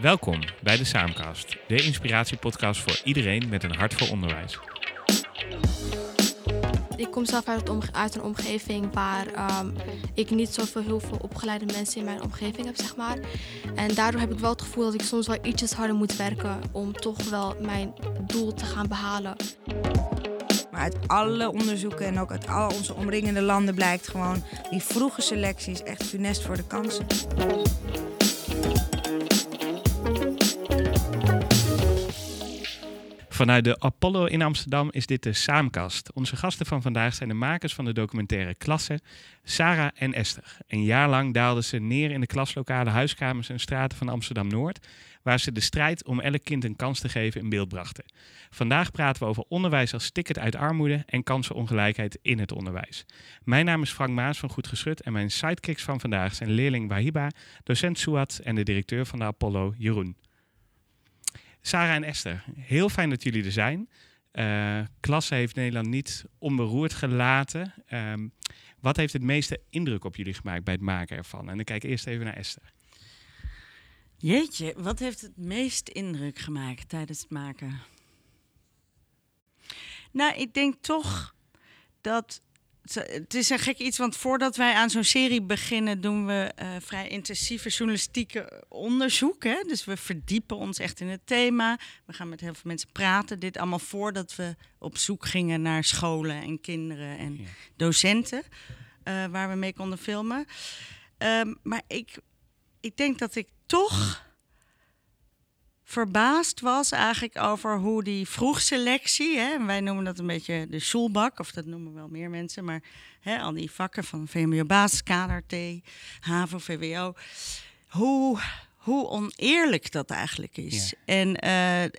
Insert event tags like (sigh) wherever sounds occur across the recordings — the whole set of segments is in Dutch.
Welkom bij de Saamcast, de inspiratiepodcast voor iedereen met een hart voor onderwijs. Ik kom zelf uit, een omgeving waar um, ik niet zoveel heel veel opgeleide mensen in mijn omgeving heb, zeg maar. En daardoor heb ik wel het gevoel dat ik soms wel ietsjes harder moet werken om toch wel mijn doel te gaan behalen. Uit alle onderzoeken en ook uit al onze omringende landen blijkt gewoon... die vroege selectie is echt funest voor de kansen. Vanuit de Apollo in Amsterdam is dit de Saamkast. Onze gasten van vandaag zijn de makers van de documentaire Klasse, Sarah en Esther. Een jaar lang daalden ze neer in de klaslokale huiskamers en straten van Amsterdam-Noord, waar ze de strijd om elk kind een kans te geven in beeld brachten. Vandaag praten we over onderwijs als ticket uit armoede en kansenongelijkheid in het onderwijs. Mijn naam is Frank Maas van Goed Geschut en mijn sidekicks van vandaag zijn leerling Wahiba, docent Suat en de directeur van de Apollo, Jeroen. Sarah en Esther, heel fijn dat jullie er zijn. Uh, klasse heeft Nederland niet onberoerd gelaten. Ehm, wat heeft het meeste indruk op jullie gemaakt bij het maken ervan? En dan kijk ik eerst even naar Esther. Jeetje, wat heeft het meest indruk gemaakt tijdens het maken? Nou, ik denk toch dat het is een gek iets, want voordat wij aan zo'n serie beginnen, doen we uh, vrij intensieve journalistieke onderzoek. Hè? Dus we verdiepen ons echt in het thema. We gaan met heel veel mensen praten. Dit allemaal voordat we op zoek gingen naar scholen en kinderen en docenten, uh, waar we mee konden filmen. Um, maar ik, ik denk dat ik toch verbaasd was eigenlijk over hoe die vroegselectie, hè, wij noemen dat een beetje de schoolbak, of dat noemen wel meer mensen, maar hè, al die vakken van VMBO basiskader, T, HAVO, VWO, hoe, hoe oneerlijk dat eigenlijk is. En uh, uh,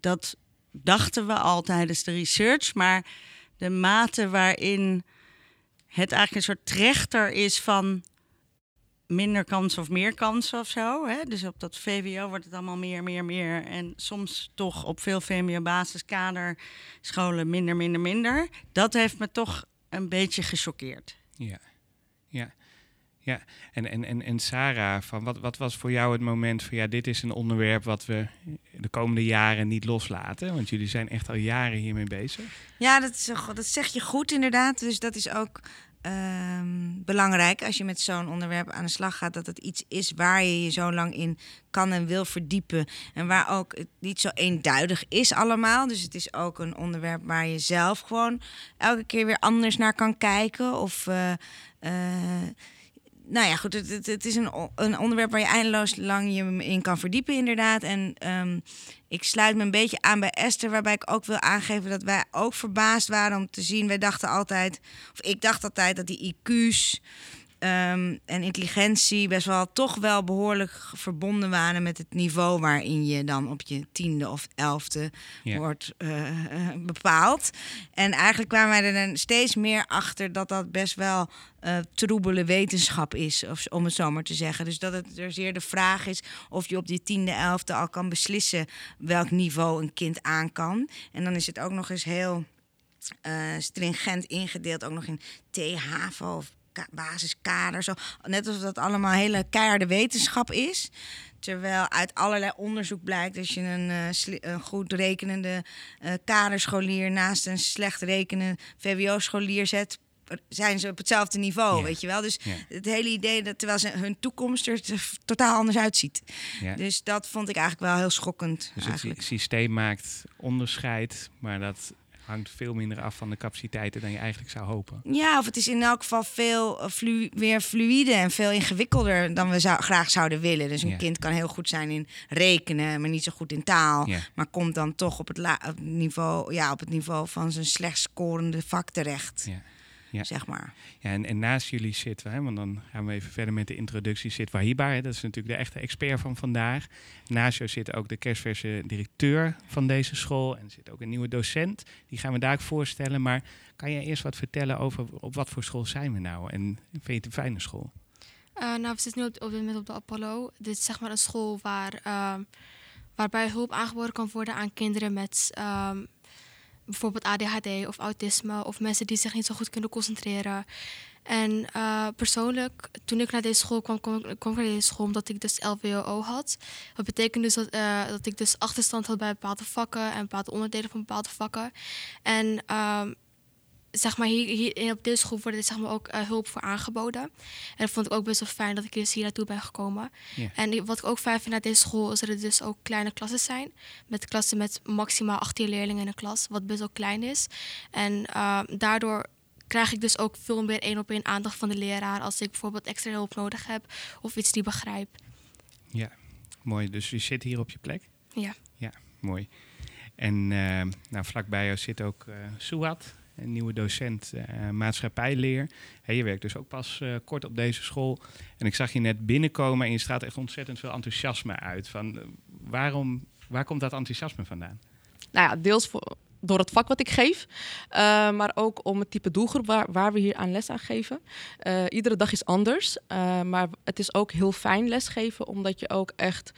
dat dachten we al tijdens de research, maar de mate waarin het eigenlijk een soort trechter is van minder kansen of meer kansen of zo. Hè? Dus op dat VWO wordt het allemaal meer, meer, meer. En soms toch op veel VMBO-basiskader scholen minder, minder, minder. Dat heeft me toch een beetje gechoqueerd. Ja, ja. Ja, en, en, en, en Sarah, van wat, wat was voor jou het moment van ja, dit is een onderwerp wat we de komende jaren niet loslaten? Want jullie zijn echt al jaren hiermee bezig. Ja, dat, is, dat zeg je goed inderdaad. Dus dat is ook um, belangrijk als je met zo'n onderwerp aan de slag gaat. Dat het iets is waar je je zo lang in kan en wil verdiepen. En waar ook het niet zo eenduidig is allemaal. Dus het is ook een onderwerp waar je zelf gewoon elke keer weer anders naar kan kijken. Of uh, nou ja, goed, het, het, is een, een, onderwerp waar je eindeloos lang je in kan verdiepen, inderdaad. En um, ik sluit me een beetje aan bij Esther, waarbij ik ook wil aangeven dat wij ook verbaasd waren om te zien. Wij dachten altijd, of ik dacht altijd dat die IQ's um, en intelligentie best wel toch wel behoorlijk verbonden waren met het niveau waarin je dan op je tiende of elfde wordt uh, bepaald. En eigenlijk kwamen wij er dan steeds meer achter dat dat best wel uh, troebele wetenschap is, of, om het zo maar te zeggen. Dus dat het er zeer de vraag is of je op die tiende, elfde al kan beslissen welk niveau een kind aan kan. En dan is het ook nog eens heel uh, stringent ingedeeld, ook nog in THAVO of basiskader. Zo. Net alsof dat allemaal hele keiharde wetenschap is. Terwijl uit allerlei onderzoek blijkt dat je een, uh, een goed rekenende uh, kaderscholier naast een slecht rekenende VWO-scholier zet, zijn ze op hetzelfde niveau, weet je wel. Dus het hele idee dat terwijl ze hun toekomst er totaal anders uitziet. Dus dat vond ik eigenlijk wel heel schokkend. Dus eigenlijk. het systeem maakt onderscheid, maar dat hangt veel minder af van de capaciteiten dan je eigenlijk zou hopen. Ja, of het is in elk geval veel uh, flu weer fluide en veel ingewikkelder dan we zou, graag zouden willen. Dus een kind kan heel goed zijn in rekenen, maar niet zo goed in taal. Ja. Maar komt dan toch op het, op het, niveau, ja, op het niveau van zijn slecht scorende vak terecht. Ja ja. zeg maar. Ja, en, en naast jullie zitten we, want dan gaan we even verder met de introductie, zit Wahiba. Hè, dat is natuurlijk de echte expert van vandaag. Naast jou zit ook de kerstverse directeur van deze school en er zit ook een nieuwe docent. Die gaan we daar ook voorstellen. Maar kan je eerst wat vertellen over op wat voor school zijn we nou en vind je het een fijne school? Uh, nou, we zitten nu op, op dit moment op de Apollo. Dit is zeg maar een school waar, uh, waarbij hulp aangeboden kan worden aan kinderen met... Uh, bijvoorbeeld ADHD of autisme of mensen die zich niet zo goed kunnen concentreren. En uh, persoonlijk, toen ik naar deze school kwam, kwam, ik naar deze school omdat ik dus LWO had. Dat betekent dus dat, uh, dat ik dus achterstand had bij bepaalde vakken en bepaalde onderdelen van bepaalde vakken. En um, zeg maar, hier, hier op deze school wordt er zeg maar, ook uh, hulp voor aangeboden. En dat vond ik ook best wel fijn dat ik dus hier naartoe ben gekomen. En wat ik ook fijn vind aan deze school is dat er dus ook kleine klassen zijn. Met klassen met maximaal 18 leerlingen in een klas, wat best wel klein is. En uh, daardoor krijg ik dus ook veel meer één op één aandacht van de leraar als ik bijvoorbeeld extra hulp nodig heb of iets die begrijp. Ja, mooi. Dus je zit hier op je plek? Ja. Ja, mooi. En uh, nou, vlakbij jou zit ook uh, Suat, een nieuwe docent uh, maatschappijleer. Je werkt dus ook pas uh, kort op deze school. En ik zag je net binnenkomen en je straalt echt ontzettend veel enthousiasme uit. Van, uh, waarom, waar komt dat enthousiasme vandaan? Nou ja, deels voor, door het vak wat ik geef, uh, maar ook om het type doelgroep waar, we hier aan les aan geven. Uh, iedere dag is anders, uh, maar het is ook heel fijn lesgeven, omdat je ook echt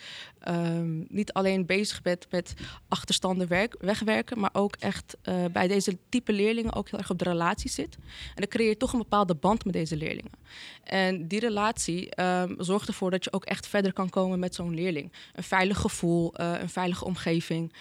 um, niet alleen bezig bent met achterstanden werk, wegwerken, maar ook echt bij deze type leerlingen ook heel erg op de relatie zit. En dan creëer je toch een bepaalde band met deze leerlingen. En die relatie um, zorgt ervoor dat je ook echt verder kan komen met zo'n leerling. Een veilig gevoel, een veilige omgeving.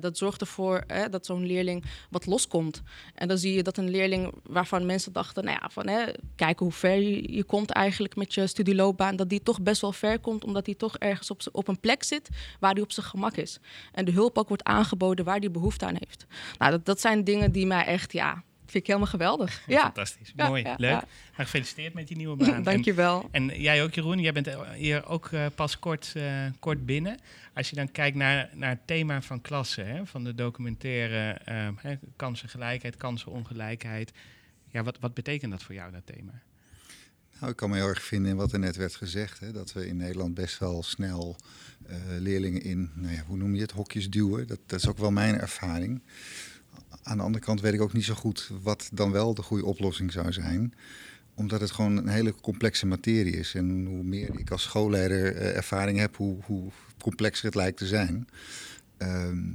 dat zorgt ervoor dat zo'n leerling wat loskomt. En dan zie je dat een leerling waarvan mensen dachten, nou ja, van hè, kijken hoe ver je, je komt eigenlijk met je studieloopbaan, dat die toch best wel ver komt, omdat hij toch ergens op, op een plek zit waar hij op zijn gemak is. En de hulp ook wordt aangeboden waar hij behoefte aan heeft. Nou, dat, dat zijn dingen die mij echt, ja, vind ik helemaal geweldig. Ja. Fantastisch, ja, mooi, ja, leuk. Ja. Nou, gefeliciteerd met die nieuwe (laughs) baan. Dank je wel. En, en, jij ook, Jeroen, jij bent hier ook uh, pas kort, uh, kort binnen. Als je dan kijkt naar, naar het thema van klassen, hè, van de documentaire uh, hè, kansengelijkheid, kansenongelijkheid. Ja, wat, wat betekent dat voor jou, dat thema? Nou, ik kan me heel erg vinden in wat er net werd gezegd. Hè, dat we in Nederland best wel snel uh, leerlingen in, nou ja, hoe noem je het, hokjes duwen. Dat, dat is ook wel mijn ervaring. Aan de andere kant weet ik ook niet zo goed wat dan wel de goede oplossing zou zijn. Omdat het gewoon een hele complexe materie is. En hoe meer ik als schoolleider uh, ervaring heb, hoe, hoe complexer het lijkt te zijn.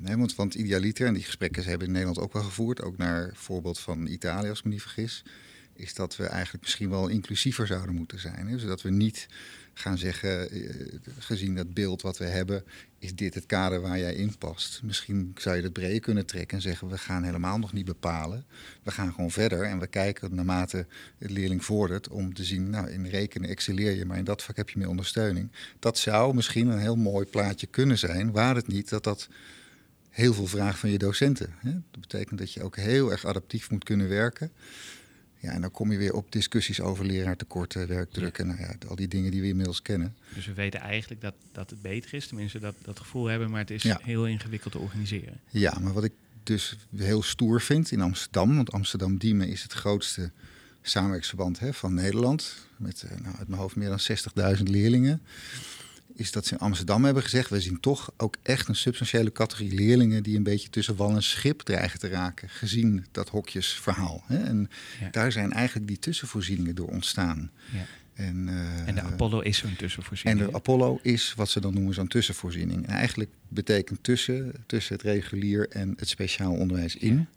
Hè, want, want idealiter, en die gesprekken hebben in Nederland ook wel gevoerd, ook naar voorbeeld van Italië, als ik me niet vergis, is dat we eigenlijk misschien wel inclusiever zouden moeten zijn. Hè? Zodat we niet gaan zeggen, uh, gezien dat beeld wat we hebben, is dit het kader waar jij in past. Misschien zou je dat breder kunnen trekken en zeggen, we gaan helemaal nog niet bepalen. We gaan gewoon verder en we kijken naarmate de leerling vordert om te zien, nou in rekenen excelleer je, maar in dat vak heb je meer ondersteuning. Dat zou misschien een heel mooi plaatje kunnen zijn, waar het niet dat dat heel veel vraagt van je docenten. Hè? Dat betekent dat je ook heel erg adaptief moet kunnen werken. Ja, en dan kom je weer op discussies over leraartekorten, werkdruk en nou ja, al die dingen die we inmiddels kennen. Dus we weten eigenlijk dat, dat het beter is, tenminste dat, dat gevoel hebben, maar het is Ja. heel ingewikkeld te organiseren. Ja, maar wat ik dus heel stoer vind in Amsterdam, want Amsterdam-Diemen is het grootste samenwerksverband hè, van Nederland, met eh, nou, uit mijn hoofd meer dan 60.000 leerlingen, is dat ze in Amsterdam hebben gezegd, we zien toch ook echt een substantiële categorie leerlingen die een beetje tussen wal en schip dreigen te raken, gezien dat hokjesverhaal. Hè. En Ja. daar zijn eigenlijk die tussenvoorzieningen door ontstaan. Ja. En, eh, En de Apollo is zo'n en tussenvoorziening. de Apollo is wat ze dan noemen zo'n tussenvoorziening. En eigenlijk betekent tussen, tussen het regulier en het speciaal onderwijs in.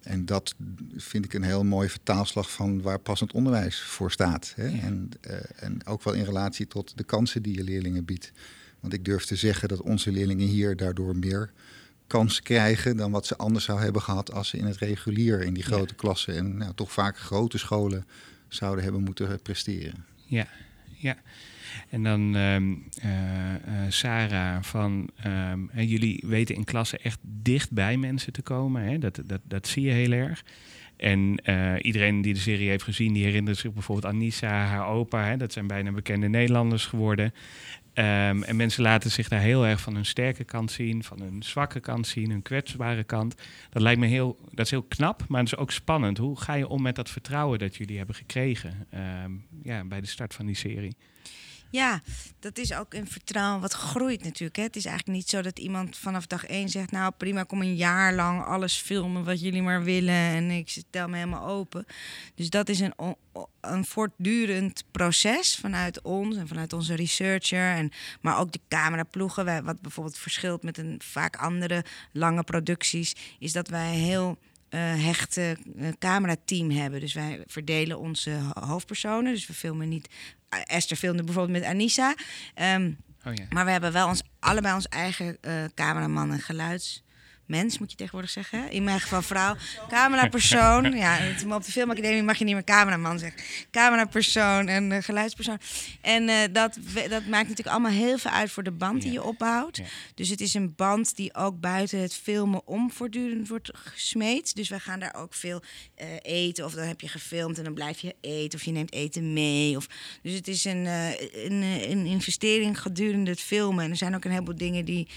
En dat vind ik een heel mooie vertaalslag van waar passend onderwijs voor staat. Hè? Ja. En, eh, en ook wel in relatie tot de kansen die je leerlingen biedt. Want ik durf te zeggen dat onze leerlingen hier daardoor meer kans krijgen dan wat ze anders zou hebben gehad als ze in het regulier in die Ja. grote klassen en nou, toch vaak grote scholen zouden hebben moeten presteren. Ja, ja. En dan ehm, eh, eh, Sarah, van ehm, hè, jullie weten in klassen echt dicht bij mensen te komen. Hè? Dat, dat, dat zie je heel erg. En eh, iedereen die de serie heeft gezien, die herinnert zich bijvoorbeeld aan Nisa, haar opa. Hè? Dat zijn bijna bekende Nederlanders geworden. Ehm, en mensen laten zich daar heel erg van hun sterke kant zien, van hun zwakke kant zien, hun kwetsbare kant. Dat lijkt me heel, dat is heel knap, maar het is ook spannend. Hoe ga je om met dat vertrouwen dat jullie hebben gekregen ehm, ja, bij de start van die serie? Ja, dat is ook een vertrouwen wat groeit natuurlijk. Hè. Het is eigenlijk niet zo dat iemand vanaf dag één zegt... nou prima, kom een jaar lang alles filmen wat jullie maar willen... en ik stel me helemaal open. Dus dat is een, een voortdurend proces vanuit ons en vanuit onze researcher... En, maar ook de cameraploegen, wat bijvoorbeeld verschilt met een vaak andere lange producties... is dat wij heel eh, hechte uh, camerateam hebben. Dus wij verdelen onze ho- hoofdpersonen. Dus we filmen niet. Esther filmde bijvoorbeeld met Anissa. Ehm, Oh ja. maar we hebben wel ons, allebei ons eigen eh, cameraman en geluidsmens, moet je tegenwoordig zeggen. In mijn geval vrouw. Camerapersoon. ja, maar op de filmacademie mag je niet meer cameraman zeggen. Camerapersoon en eh, geluidspersoon. En eh, dat, dat maakt natuurlijk allemaal heel veel uit voor de band die je opbouwt. Ja. Dus het is een band die ook buiten het filmen om voortdurend wordt gesmeed. Dus we gaan daar ook veel eh, eten. Of dan heb je gefilmd en dan blijf je eten. Of je neemt eten mee. Of, dus het is een, een, een investering gedurende het filmen. En er zijn ook een heleboel dingen die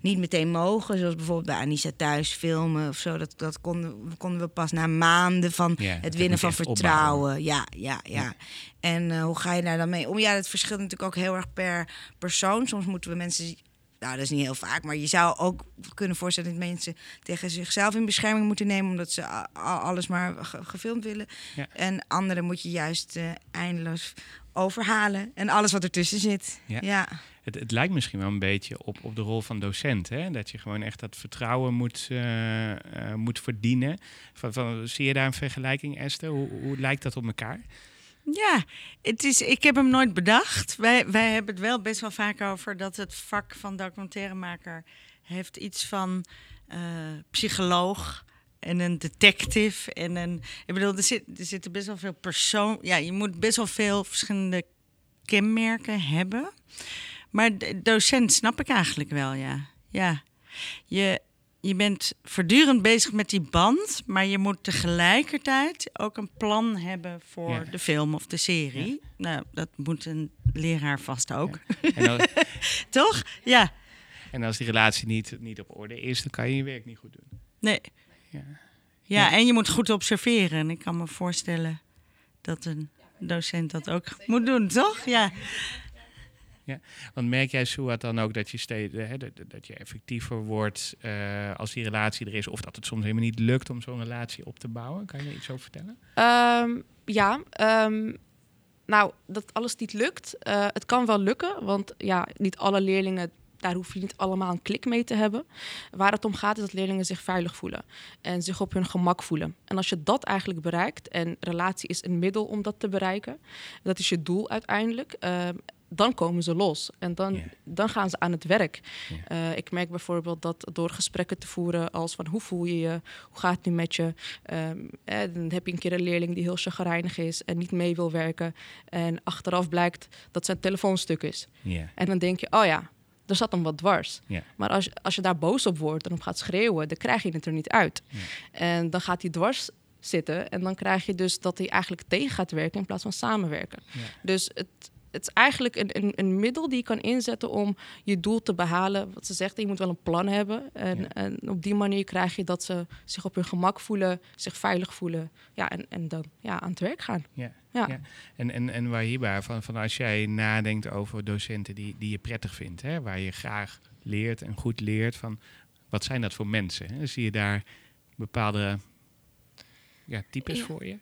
niet meteen mogen. Zoals bijvoorbeeld bij Anissa thuis filmen of zo. Dat, dat konden, konden we pas na maanden van Ja, het winnen van vertrouwen. Ja, ja, ja. Ja. En eh, hoe ga je daar dan mee om? Ja, het verschilt natuurlijk ook heel erg per persoon. Soms moeten we mensen nou, dat is niet heel vaak, maar je zou ook kunnen voorstellen dat mensen tegen zichzelf in bescherming moeten nemen, omdat ze alles maar ge- gefilmd willen. Ja. En anderen moet je juist eh, eindeloos overhalen en alles wat ertussen zit. Ja. Ja. Het, het lijkt misschien wel een beetje op, op de rol van docent. Hè? Dat je gewoon echt dat vertrouwen moet, eh, eh, moet verdienen. Van, van, zie je daar een vergelijking, Esther? Hoe, hoe lijkt dat op elkaar? Ja, het is, ik heb hem nooit bedacht. Wij, wij hebben het wel best wel vaak over dat het vak van documentairemaker heeft iets van eh, psycholoog en een detective. En een, ik bedoel, er, er zitten best wel veel persoon. Ja, je moet best wel veel verschillende kenmerken hebben. Maar docent snap ik eigenlijk wel, ja. Ja, je, je bent voortdurend bezig met die band, maar je moet tegelijkertijd ook een plan hebben voor Ja. de film of de serie. Nou, dat moet een leraar vast ook. En als, (laughs) Toch? Ja. en als die relatie niet, niet op orde is, dan kan je je werk niet goed doen. Nee. Ja. Ja, en je moet goed observeren. En ik kan me voorstellen dat een docent dat ook moet doen, toch? Ja. Want merk jij, Suat, dan ook dat je, steeds, eh, hè, dat, je effectiever wordt eh, als die relatie er is? Of dat het soms helemaal niet lukt om zo'n relatie op te bouwen? Kan je iets over vertellen? Ehm, ja, ehm, nou, dat alles niet lukt. Eh, het kan wel lukken, want ja, niet alle leerlingen, daar hoef je niet allemaal een klik mee te hebben. Waar het om gaat is dat leerlingen zich veilig voelen en zich op hun gemak voelen. En als je dat eigenlijk bereikt, en relatie is een middel om dat te bereiken, dat is je doel uiteindelijk. ehm, dan komen ze los en dan, dan gaan ze aan het werk. Eh, ik merk bijvoorbeeld dat door gesprekken te voeren als van hoe voel je je, hoe gaat het nu met je, Ehm, eh, dan heb je een keer een leerling die heel chagrijnig is en niet mee wil werken. En achteraf blijkt dat zijn telefoon stuk is. En dan denk je, oh ja, er zat hem wat dwars. Maar als, je- als je daar boos op wordt en op gaat schreeuwen, dan krijg je het er niet uit. En dan gaat hij dwars zitten en dan krijg je dus dat hij eigenlijk tegen gaat werken in plaats van samenwerken. Dus het, het is eigenlijk een, een, een middel die je kan inzetten om je doel te behalen. Wat ze zegt, je moet wel een plan hebben. En, Ja. en op die manier krijg je dat ze zich op hun gemak voelen, zich veilig voelen. Ja, en, en dan ja, aan het werk gaan. Ja. Ja. Ja. En, en, en waar hierbij, van, van als jij nadenkt over docenten die, die je prettig vindt, hè, waar je graag leert en goed leert, van wat zijn dat voor mensen? Hè? Zie je daar bepaalde ja, types Ja. voor je?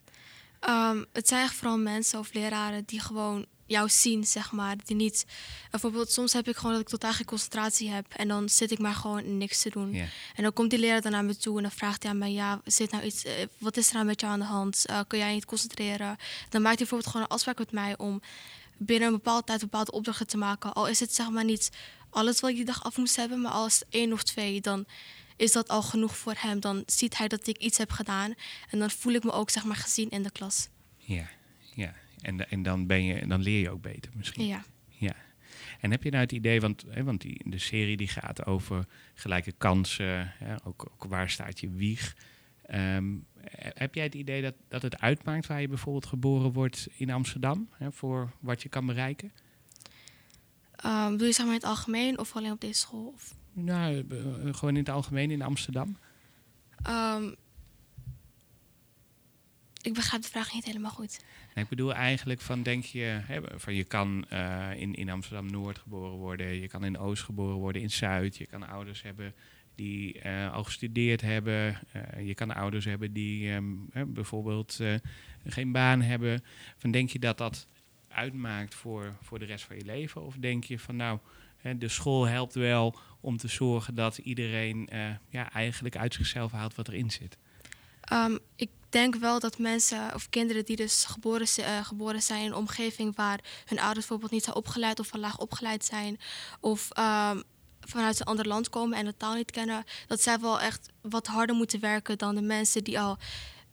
Ehm, het zijn vooral mensen of leraren die gewoon jou zien, zeg maar. Die niet... Bijvoorbeeld, soms heb ik gewoon dat ik totaal geen concentratie heb. En dan zit ik maar gewoon niks te doen. En dan komt die leraar dan naar me toe en dan vraagt hij aan mij... Ja, zit nou iets, eh, wat is er nou met jou aan de hand? Eh, kun jij niet concentreren? Dan maakt hij bijvoorbeeld gewoon een afspraak met mij... om binnen een bepaalde tijd bepaalde opdrachten te maken. Al is het zeg maar niet alles wat ik die dag af moest hebben... maar als één of twee, dan is dat al genoeg voor hem. Dan ziet hij dat ik iets heb gedaan. En dan voel ik me ook zeg maar gezien in de klas. Ja, ja. En, en dan, ben je, dan leer je ook beter misschien. Ja. Ja. En heb je nou het idee, want, hè, want die, de serie die gaat over gelijke kansen, hè, ook, ook waar staat je wieg. Ehm, he- heb jij het idee dat, dat het uitmaakt waar je bijvoorbeeld geboren wordt in Amsterdam, hè, voor wat je kan bereiken? Ehm doe je zeg maar in het algemeen of alleen op deze school? Of, Nou, eh, gewoon in het algemeen in Amsterdam. Ehm, ik begrijp de vraag niet helemaal goed. Ik bedoel eigenlijk van denk je, hè, van je kan eh, in, in Amsterdam Noord geboren worden, je kan in Oost geboren worden, in Zuid, je kan ouders hebben die eh, al gestudeerd hebben, eh, je kan ouders hebben die ehm, bijvoorbeeld geen baan hebben. Van denk je dat dat uitmaakt voor, voor de rest van je leven? Of denk je van nou, de school helpt wel om te zorgen dat iedereen ja, eigenlijk uit zichzelf haalt wat erin zit. Ehm, ik denk wel dat mensen of kinderen die dus geboren, eh, zijn in een omgeving waar hun ouders bijvoorbeeld niet zijn opgeleid of van laag opgeleid zijn, of ehm, vanuit een ander land komen en de taal niet kennen, dat zij wel echt wat harder moeten werken dan de mensen die al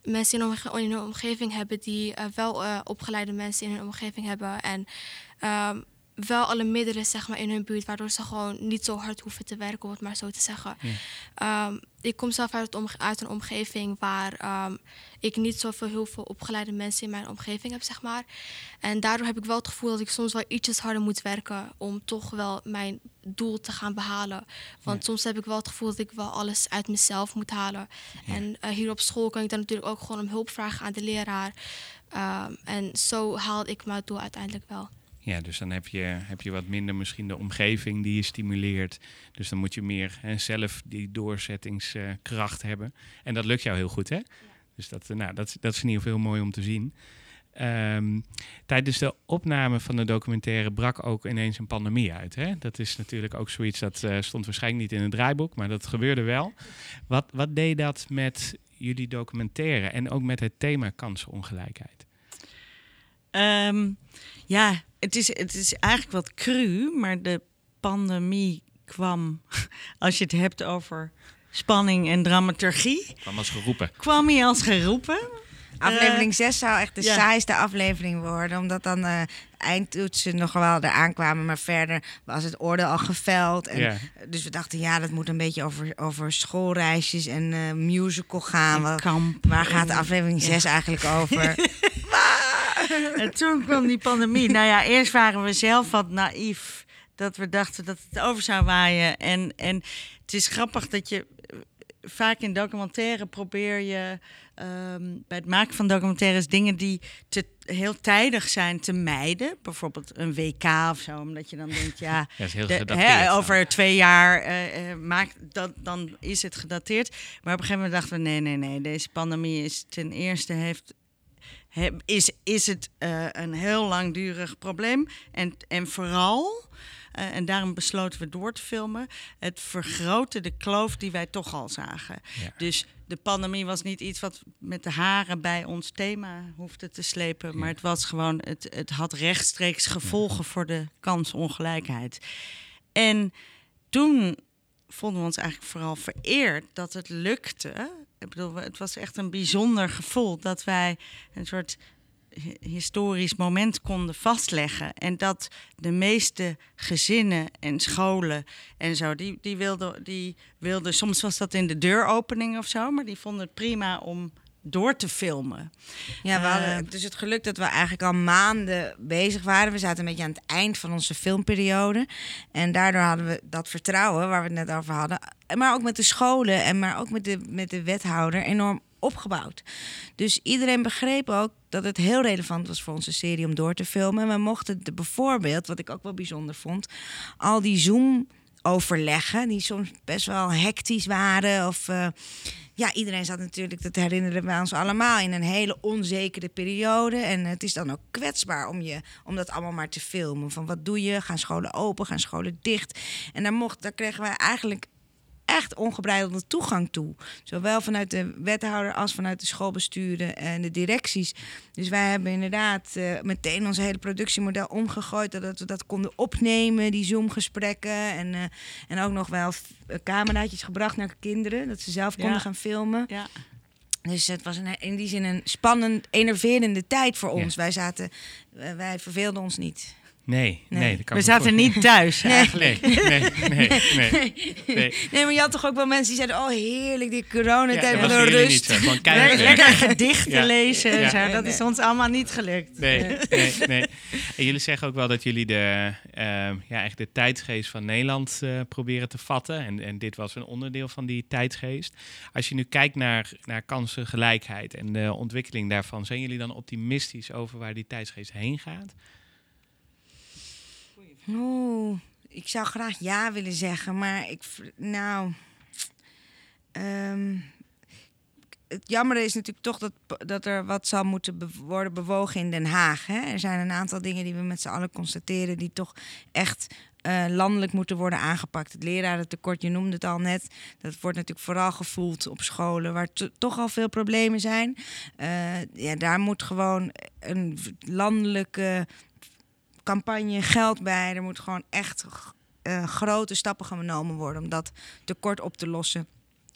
mensen in hun, omge- in hun omgeving hebben die eh, wel eh, opgeleide mensen in hun omgeving hebben. En ehm, wel alle middelen zeg maar, in hun buurt, waardoor ze gewoon niet zo hard hoeven te werken, om het maar zo te zeggen. Ja. Ehm, ik kom zelf uit, een omgeving waar ehm, ik niet zoveel heel veel opgeleide mensen in mijn omgeving heb, zeg maar. En daardoor heb ik wel het gevoel dat ik soms wel ietsjes harder moet werken om toch wel mijn doel te gaan behalen. Want soms heb ik wel het gevoel dat ik wel alles uit mezelf moet halen. En eh, hier op school kan ik dan natuurlijk ook gewoon om hulp vragen aan de leraar. Ehm, en zo haalde ik mijn doel uiteindelijk wel. Ja, dus dan heb je, heb je wat minder misschien de omgeving die je stimuleert. Dus dan moet je meer hè, zelf die doorzettingskracht hebben. En dat lukt jou heel goed, hè? Dus dat, eh, nou, dat, dat is in ieder geval heel mooi om te zien. Ehm, tijdens de opname van de documentaire brak ook ineens een pandemie uit. Hè? Dat is natuurlijk ook zoiets dat eh, stond waarschijnlijk niet in het draaiboek, maar dat gebeurde wel. Wat, wat deed dat met jullie documentaire en ook met het thema kansenongelijkheid? Ehm, ja, het is, het is eigenlijk wat cru, maar de pandemie kwam, (laughs) als je het hebt over spanning en dramaturgie, kwam als geroepen. kwam hij als geroepen. Aflevering 6 zou echt de ja. saaiste aflevering worden. Omdat dan eh eindtoetsen nog wel eraan kwamen. Maar verder was het oordeel al geveld. En. Dus we dachten, ja, dat moet een beetje over, over schoolreisjes en eh, musical gaan. Wat- kamp. waar gaat de aflevering 6 eigenlijk over? (laughs) (laughs) En toen kwam die pandemie. Nou ja, eerst waren we zelf wat naïef. Dat we dachten dat het over zou waaien. En, en het is grappig dat je eh, vaak in documentaire probeer je ehm, bij het maken van documentaires dingen die te, heel tijdig zijn te mijden. Bijvoorbeeld een WK of zo. Omdat je dan denkt, ja, (laughs) Ja, dat is heel de- gedateerd hè, over twee jaar eh, eh, maakt dat, dan is het gedateerd. Maar op een gegeven moment dachten we: nee, nee, nee. Deze pandemie is ten eerste heeft. Is, is het eh, een heel langdurig probleem. En, en vooral, eh, en daarom besloten we door te filmen, het vergrootte de kloof die wij toch al zagen. Ja. Dus de pandemie was niet iets wat met de haren bij ons thema hoefde te slepen. Maar het was gewoon, het, het had rechtstreeks gevolgen voor de kansongelijkheid. En toen vonden we ons eigenlijk vooral vereerd dat het lukte. Ik bedoel, het was echt een bijzonder gevoel dat wij een soort hi- historisch moment konden vastleggen. En dat de meeste gezinnen en scholen en zo, die, die, wilden, die wilden, soms was dat in de deuropening of zo, maar die vonden het prima om door te filmen. Ja, we hadden Eh. dus het geluk dat we eigenlijk al maanden bezig waren. We zaten een beetje aan het eind van onze filmperiode. En daardoor hadden we dat vertrouwen waar we het net over hadden. Maar ook met de scholen en maar ook met de, met de wethouder enorm opgebouwd. Dus iedereen begreep ook dat het heel relevant was voor onze serie om door te filmen. En we mochten de, bijvoorbeeld, wat ik ook wel bijzonder vond, al die Zoom overleggen die soms best wel hectisch waren of eh, ja, iedereen zat natuurlijk, dat herinneren we ons allemaal, in een hele onzekere periode. En het is dan ook kwetsbaar om, je, om dat allemaal maar te filmen. Van wat doe je? Gaan scholen open? Gaan scholen dicht? En daar, mocht, daar kregen wij eigenlijk echt ongebreidelde toegang toe. Zowel vanuit de wethouder als vanuit de schoolbesturen en de directies. Dus wij hebben inderdaad eh, meteen ons hele productiemodel omgegooid. Dat we dat konden opnemen, die Zoom-gesprekken. En, eh, en ook nog wel eh, cameraatjes gebracht naar kinderen. Dat ze zelf konden Ja. gaan filmen. Ja. Dus het was een, in die zin een spannend, enerverende tijd voor ons. Ja. Wij zaten, wij verveelden ons niet. Nee, nee. Nee. dat kan We me zaten niet thuis Nee. eigenlijk. Nee, nee, nee, nee. (laughs) nee. Nee, maar je had toch ook wel mensen die zeiden: Oh, heerlijk, die coronatijd Ja, niet rust. zo. Gewoon Lekker gedichten Ja. lezen en Ja. zo. Dat is ons allemaal niet gelukt. Nee, nee, nee. En jullie zeggen ook wel dat jullie de, eh, ja, eigenlijk de tijdsgeest van Nederland eh, proberen te vatten. En, en dit was een onderdeel van die tijdsgeest. Als je nu kijkt naar, naar kansengelijkheid en de ontwikkeling daarvan, zijn jullie dan optimistisch over waar die tijdsgeest heen gaat? Oeh, ik zou graag ja willen zeggen, maar ik. Nou. ehm, het jammer is natuurlijk toch dat, dat er wat zal moeten worden bewogen in Den Haag. Hè? Er zijn een aantal dingen die we met z'n allen constateren die toch echt eh, landelijk moeten worden aangepakt. Het lerarentekort, je noemde het al net, dat wordt natuurlijk vooral gevoeld op scholen waar to- toch al veel problemen zijn. Eh, ja, daar moet gewoon een landelijke campagne geld bij. Er moet gewoon echt eh, grote stappen genomen worden om dat tekort op te lossen.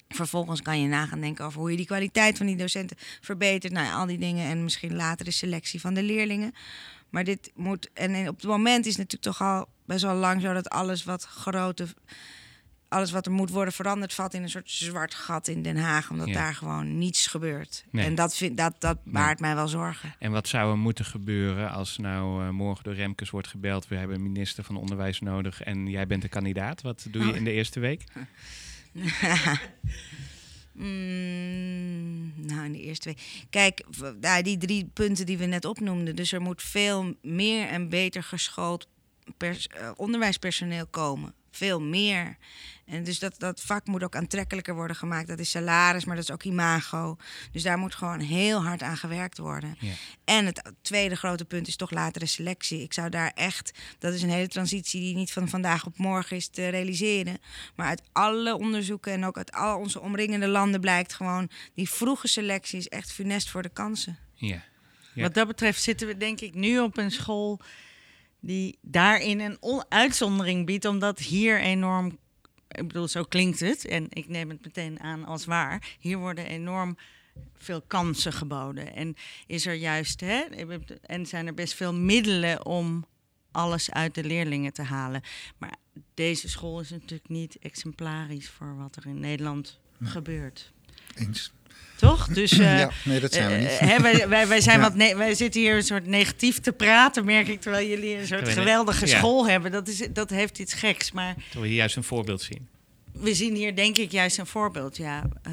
Vervolgens kan je na gaan denken over hoe je die kwaliteit van die docenten verbetert. Nou al die dingen en misschien later de selectie van de leerlingen. Maar dit moet. En op het moment is het natuurlijk toch al best wel lang zo dat alles wat grote. Alles wat er moet worden veranderd valt in een soort zwart gat in Den Haag. Omdat Ja. daar gewoon niets gebeurt. Nee. En dat, vind, dat, dat baart mij wel zorgen. En wat zou er moeten gebeuren als nou eh, morgen door Remkes wordt gebeld? We hebben een minister van Onderwijs nodig en jij bent de kandidaat. Wat doe je Oh. in de eerste week? (laughs) Mm, nou, in de eerste week. Kijk, nou, die drie punten die we net opnoemden. Dus er moet veel meer en beter geschoold eh, onderwijspersoneel komen. Veel meer. En dus dat, dat vak moet ook aantrekkelijker worden gemaakt. Dat is salaris, maar dat is ook imago. Dus daar moet gewoon heel hard aan gewerkt worden. Ja. En het tweede grote punt is toch latere selectie. Ik zou daar echt, dat is een hele transitie die niet van vandaag op morgen is te realiseren. Maar uit alle onderzoeken en ook uit al onze omringende landen blijkt gewoon, die vroege selectie is echt funest voor de kansen. Ja. Ja. Wat dat betreft zitten we denk ik nu op een school die daarin een on- uitzondering biedt, omdat hier enorm, ik bedoel, zo klinkt het en ik neem het meteen aan als waar, hier worden enorm veel kansen geboden en is er juist, hè, en zijn er best veel middelen om alles uit de leerlingen te halen. Maar deze school is natuurlijk niet exemplarisch voor wat er in Nederland gebeurt. Eens. Toch? Dus (clears throat) eh, ja, nee, dat zijn we eh, niet. hè, wij, wij, wij, zijn (laughs) Ja. wat wij zitten hier een soort negatief te praten, merk ik, terwijl jullie een soort geweldige ja. school hebben. Dat, is, dat heeft iets geks. Maar Terwijl we hier juist een voorbeeld zien. we zien hier denk ik juist een voorbeeld. Ja, eh,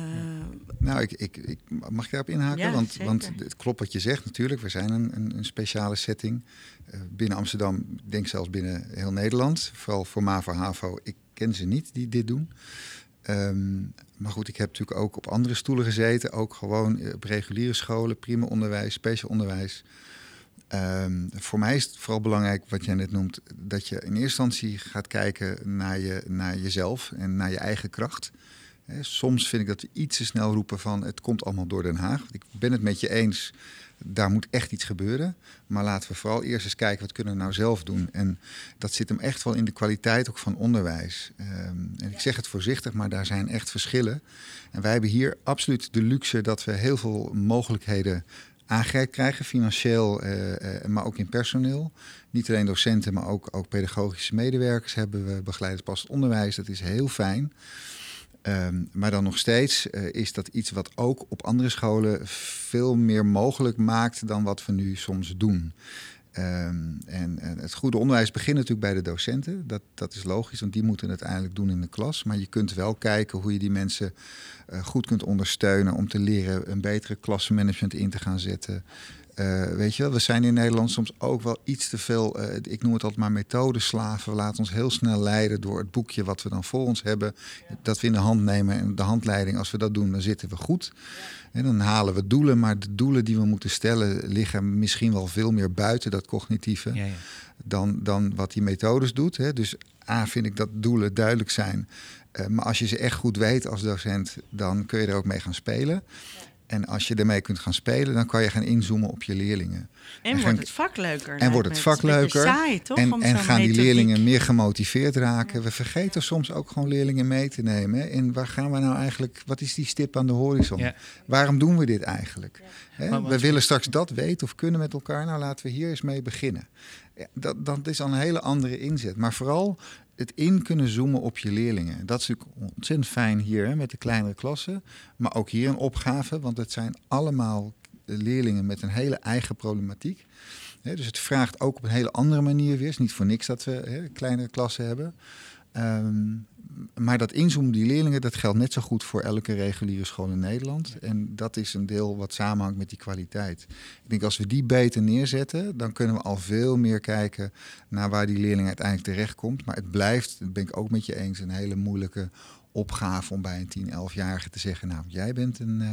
Nou, ik, ik, ik, mag ik daarop inhaken? Ja, want, zeker. want het klopt wat je zegt natuurlijk. We zijn een, een, een speciale setting. Eh, binnen Amsterdam, ik denk zelfs binnen heel Nederland. Vooral voor MAVO, HAVO. Ik ken ze niet die dit doen. Ehm, maar goed, ik heb natuurlijk ook op andere stoelen gezeten. Ook gewoon eh, op reguliere scholen, prima onderwijs, speciaal onderwijs. Ehm, voor mij is het vooral belangrijk, wat jij net noemt, dat je in eerste instantie gaat kijken naar, je, naar jezelf en naar je eigen kracht. Soms vind ik dat we iets te snel roepen van het komt allemaal door Den Haag. Ik ben het met je eens, daar moet echt iets gebeuren. Maar laten we vooral eerst eens kijken wat kunnen we nou zelf doen. En dat zit hem echt wel in de kwaliteit ook van onderwijs. Ehm, en ik zeg het voorzichtig, maar daar zijn echt verschillen. En wij hebben hier absoluut de luxe dat we heel veel mogelijkheden aangereikt krijgen, financieel, eh, eh, maar ook in personeel. Niet alleen docenten, maar ook, ook pedagogische medewerkers hebben we begeleid pas onderwijs. Dat is heel fijn. Ehm, maar dan nog steeds eh, is dat iets wat ook op andere scholen veel meer mogelijk maakt dan wat we nu soms doen. Ehm, en, het goede onderwijs begint natuurlijk bij de docenten. Dat, dat is logisch, want die moeten het uiteindelijk doen in de klas. Maar je kunt wel kijken hoe je die mensen eh, goed kunt ondersteunen om te leren een betere klassenmanagement in te gaan zetten. Eh, weet je wel, we zijn in Nederland soms ook wel iets te veel, eh, ik noem het altijd maar methodeslaven. We laten ons heel snel leiden door het boekje wat we dan voor ons hebben. Dat we in de hand nemen en de handleiding, als we dat doen, dan zitten we goed. En dan halen we doelen, maar de doelen die we moeten stellen liggen misschien wel veel meer buiten dat cognitieve Ja, ja. dan, dan wat die methodes doet. Hè. Dus A vind ik dat doelen duidelijk zijn. Eh, maar als je ze echt goed weet als docent, dan kun je er ook mee gaan spelen. En als je ermee kunt gaan spelen, dan kan je gaan inzoomen op je leerlingen. en gaan- wordt het vak leuker. En wordt het vak leuker. Saai, toch? en en gaan die leerlingen meer gemotiveerd raken. We vergeten soms ook gewoon leerlingen mee te nemen. hè. En waar gaan we nou eigenlijk, wat is die stip aan de horizon? Ja. Waarom doen we dit eigenlijk? Hè, we willen straks dat weten of kunnen met elkaar. Nou, laten we hier eens mee beginnen. Ja, dat, dat is al een hele andere inzet. Maar vooral het in kunnen zoomen op je leerlingen. Dat is natuurlijk ontzettend fijn hier hè, met de kleinere klassen. Maar ook hier een opgave, want het zijn allemaal leerlingen met een hele eigen problematiek. Dus het vraagt ook op een hele andere manier weer. Het is niet voor niks dat we hè, kleinere klassen hebben. Ehm, maar dat inzoomen die leerlingen, dat geldt net zo goed voor elke reguliere school in Nederland. En dat is een deel wat samenhangt met die kwaliteit. Ik denk als we die beter neerzetten, dan kunnen we al veel meer kijken naar waar die leerling uiteindelijk terechtkomt. Maar het blijft, dat ben ik ook met je eens, een hele moeilijke opgave om bij een 10, 11-jarige te zeggen, nou, jij bent een, eh,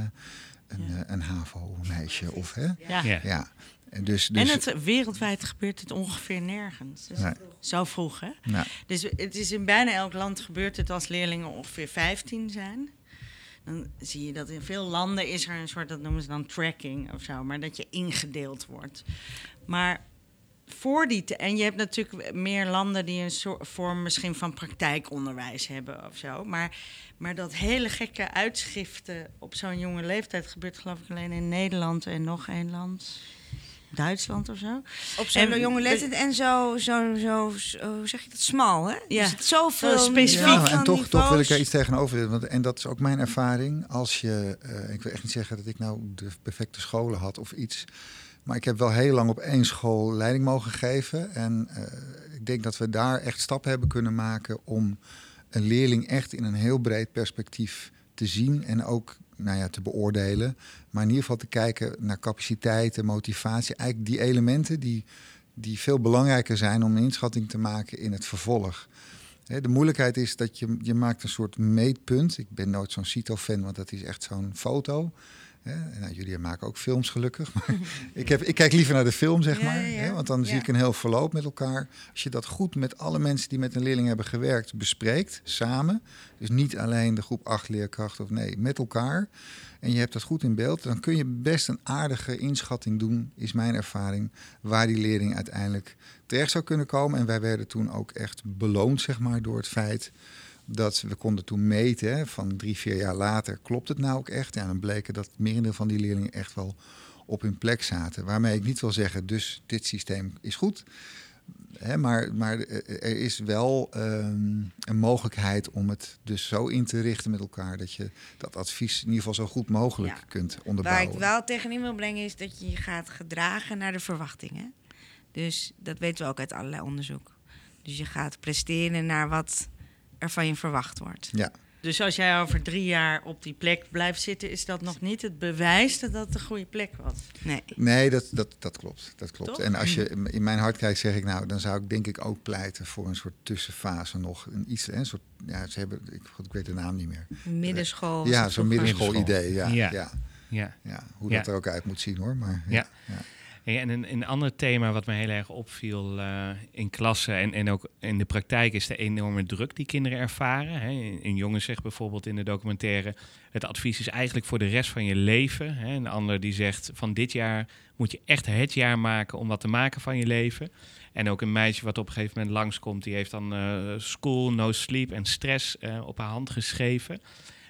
een, Ja. eh, een HAVO-meisje. Of, hè? Ja. Ja. En, dus, En dus, het, wereldwijd gebeurt het ongeveer nergens. Dus Nee. Zo vroeg, hè? nou, Dus het is in bijna elk land gebeurt het als leerlingen ongeveer 15 zijn. Dan zie je dat in veel landen is er een soort, dat noemen ze dan tracking of zo, maar dat je ingedeeld wordt. Maar voor die, te- en je hebt natuurlijk meer landen die een soort vorm misschien van praktijkonderwijs hebben of zo. Maar, maar dat hele gekke uitschriften op zo'n jonge leeftijd gebeurt geloof ik alleen in Nederland en nog één land. Duitsland of zo. Op zo'n En- jonge leeftijd en zo, zo, zo, zo, hoe zeg je dat, smal, hè? Ja. Er zit zoveel Zo specifiek. Ja, zoveel en toch, toch wil ik er iets tegenover zetten. Want, en dat is ook mijn ervaring. Als je, eh, ik wil echt niet zeggen dat ik nou de perfecte scholen had of iets. Maar ik heb wel heel lang op één school leiding mogen geven. En eh, ik denk dat we daar echt stappen hebben kunnen maken om een leerling echt in een heel breed perspectief te zien en ook nou ja, te beoordelen. Maar in ieder geval te kijken naar capaciteiten, motivatie. Eigenlijk die elementen die, die veel belangrijker zijn om een inschatting te maken in het vervolg. De moeilijkheid is dat je, je maakt een soort meetpunt. Ik ben nooit zo'n CITO-fan, want dat is echt zo'n foto. Nou, jullie maken ook films gelukkig. Maar (laughs) ik, heb, ik kijk liever naar de film, zeg Ja, maar. ja, ja. Hè, want dan zie ik een heel verloop met elkaar. Als je dat goed met alle mensen die met een leerling hebben gewerkt bespreekt, samen. Dus niet alleen de groep 8 leerkrachten of nee, met elkaar. En je hebt dat goed in beeld. Dan kun je best een aardige inschatting doen, is mijn ervaring. Waar die leerling uiteindelijk terecht zou kunnen komen. En wij werden toen ook echt beloond, zeg maar, door het feit dat we konden toen meten hè, van drie, vier jaar later, klopt het nou ook echt? Ja, dan bleken dat het merendeel van die leerlingen echt wel op hun plek zaten. Waarmee ik niet wil zeggen, dus dit systeem is goed. Hè, maar, maar er is wel ehm, een mogelijkheid om het dus zo in te richten met elkaar dat je dat advies in ieder geval zo goed mogelijk Ja. kunt Waar onderbouwen. ik wel tegenin wil brengen is dat je je gaat gedragen naar de verwachtingen. Dus dat weten we ook uit allerlei onderzoek. Dus je gaat presteren naar wat er van je verwacht wordt. Ja, Dus als jij over drie jaar op die plek blijft zitten, is dat nog niet het bewijs dat dat de goede plek was. Nee. nee, dat, dat, dat klopt. Dat klopt. Toch? En als je in mijn hart kijkt, zeg ik nou, dan zou ik denk ik ook pleiten voor een soort tussenfase nog. Een iets, een soort, ja, ze hebben, ik, ik weet de naam niet meer. Middenschool. ja, zo'n middenschool-idee. Ja, Ja. ja. Ja. Ja, hoe Ja. dat er ook uit moet zien hoor. Maar, Ja. En een, een ander thema wat me heel erg opviel eh, in klassen en, en ook in de praktijk is de enorme druk die kinderen ervaren. Hè. Een jongen zegt bijvoorbeeld in de documentaire: het advies is eigenlijk voor de rest van je leven. Hè. Een ander die zegt: van dit jaar moet je echt het jaar maken om wat te maken van je leven. En ook een meisje wat op een gegeven moment langskomt, die heeft dan eh, school, no sleep en stress eh, op haar hand geschreven.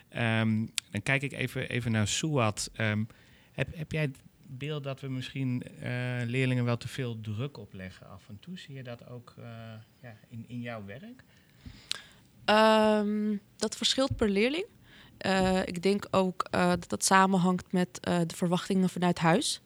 Ehm, dan kijk ik even, even naar Suat. Ehm, heb, heb jij beeld dat we misschien eh, leerlingen wel te veel druk opleggen af en toe? Zie je dat ook eh, ja, in, in jouw werk? Ehm, dat verschilt per leerling. Eh, ik denk ook dat dat samenhangt met de verwachtingen vanuit huis.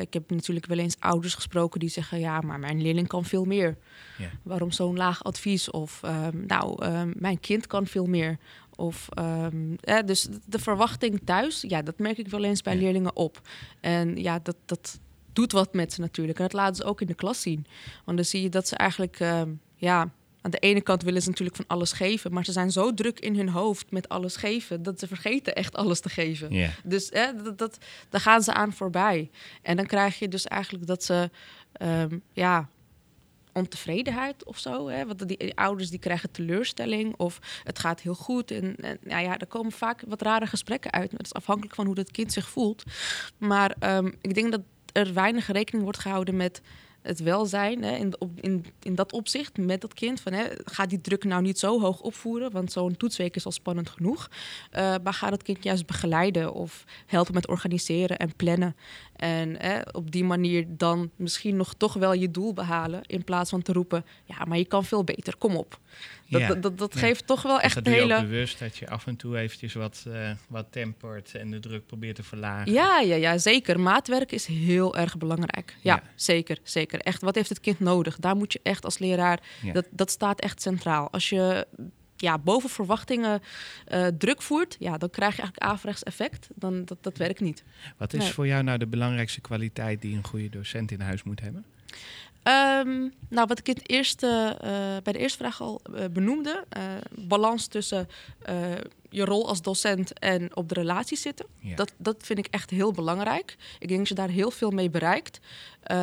Ik heb natuurlijk wel eens ouders gesproken die zeggen: ja, maar mijn leerling kan veel meer. Ja. Waarom zo'n laag advies? Of ehm, nou, ehm, mijn kind kan veel meer. Of, ehm, eh, dus de- verwachting thuis, ja, dat merk ik wel eens bij Ja. leerlingen op. En ja, dat, dat doet wat met ze natuurlijk. En dat laten ze ook in de klas zien. Want dan zie je dat ze eigenlijk, ehm, ja, aan de ene kant willen ze natuurlijk van alles geven, maar ze zijn zo druk in hun hoofd met alles geven dat ze vergeten echt alles te geven. Dus dat, dat, daar gaan ze aan voorbij. En dan krijg je dus eigenlijk dat ze, ehm, ja, ontevredenheid of zo. Hè? Want die, die ouders die krijgen teleurstelling of het gaat heel goed. En, nou ja, er komen vaak wat rare gesprekken uit. Het is afhankelijk van hoe dat kind zich voelt. Maar ehm, ik denk dat er weinig rekening wordt gehouden met het welzijn hè, in, op, in, in dat opzicht met dat kind. Van, hè, ga die druk nou niet zo hoog opvoeren, want zo'n toetsweek is al spannend genoeg. Eh, maar ga dat kind juist begeleiden of helpen met organiseren en plannen. En hè, op die manier dan misschien nog toch wel je doel behalen. In plaats van te roepen, ja, maar je kan veel beter, kom op. Dat, Ja. dat, dat, dat Ja. geeft toch wel Dus echt dat je hele... bewust dat je af en toe eventjes wat, eh, wat tempert en de druk probeert te verlagen. Ja, ja, ja, zeker. Maatwerk is heel erg belangrijk. Ja, Ja. zeker, zeker. Echt, wat heeft het kind nodig? Daar moet je echt als leraar, dat, dat staat echt centraal. Als je ja, boven verwachtingen eh, druk voert, ja, dan krijg je eigenlijk averechts effect. Dan, dat, dat werkt niet. Wat is Nee. voor jou nou de belangrijkste kwaliteit die een goede docent in huis moet hebben? Ehm, nou, wat ik het eerste, eh, bij de eerste vraag al eh, benoemde, eh, balans tussen je rol als docent en op de relatie zitten. Ja. Dat, dat vind ik echt heel belangrijk. Ik denk dat je daar heel veel mee bereikt.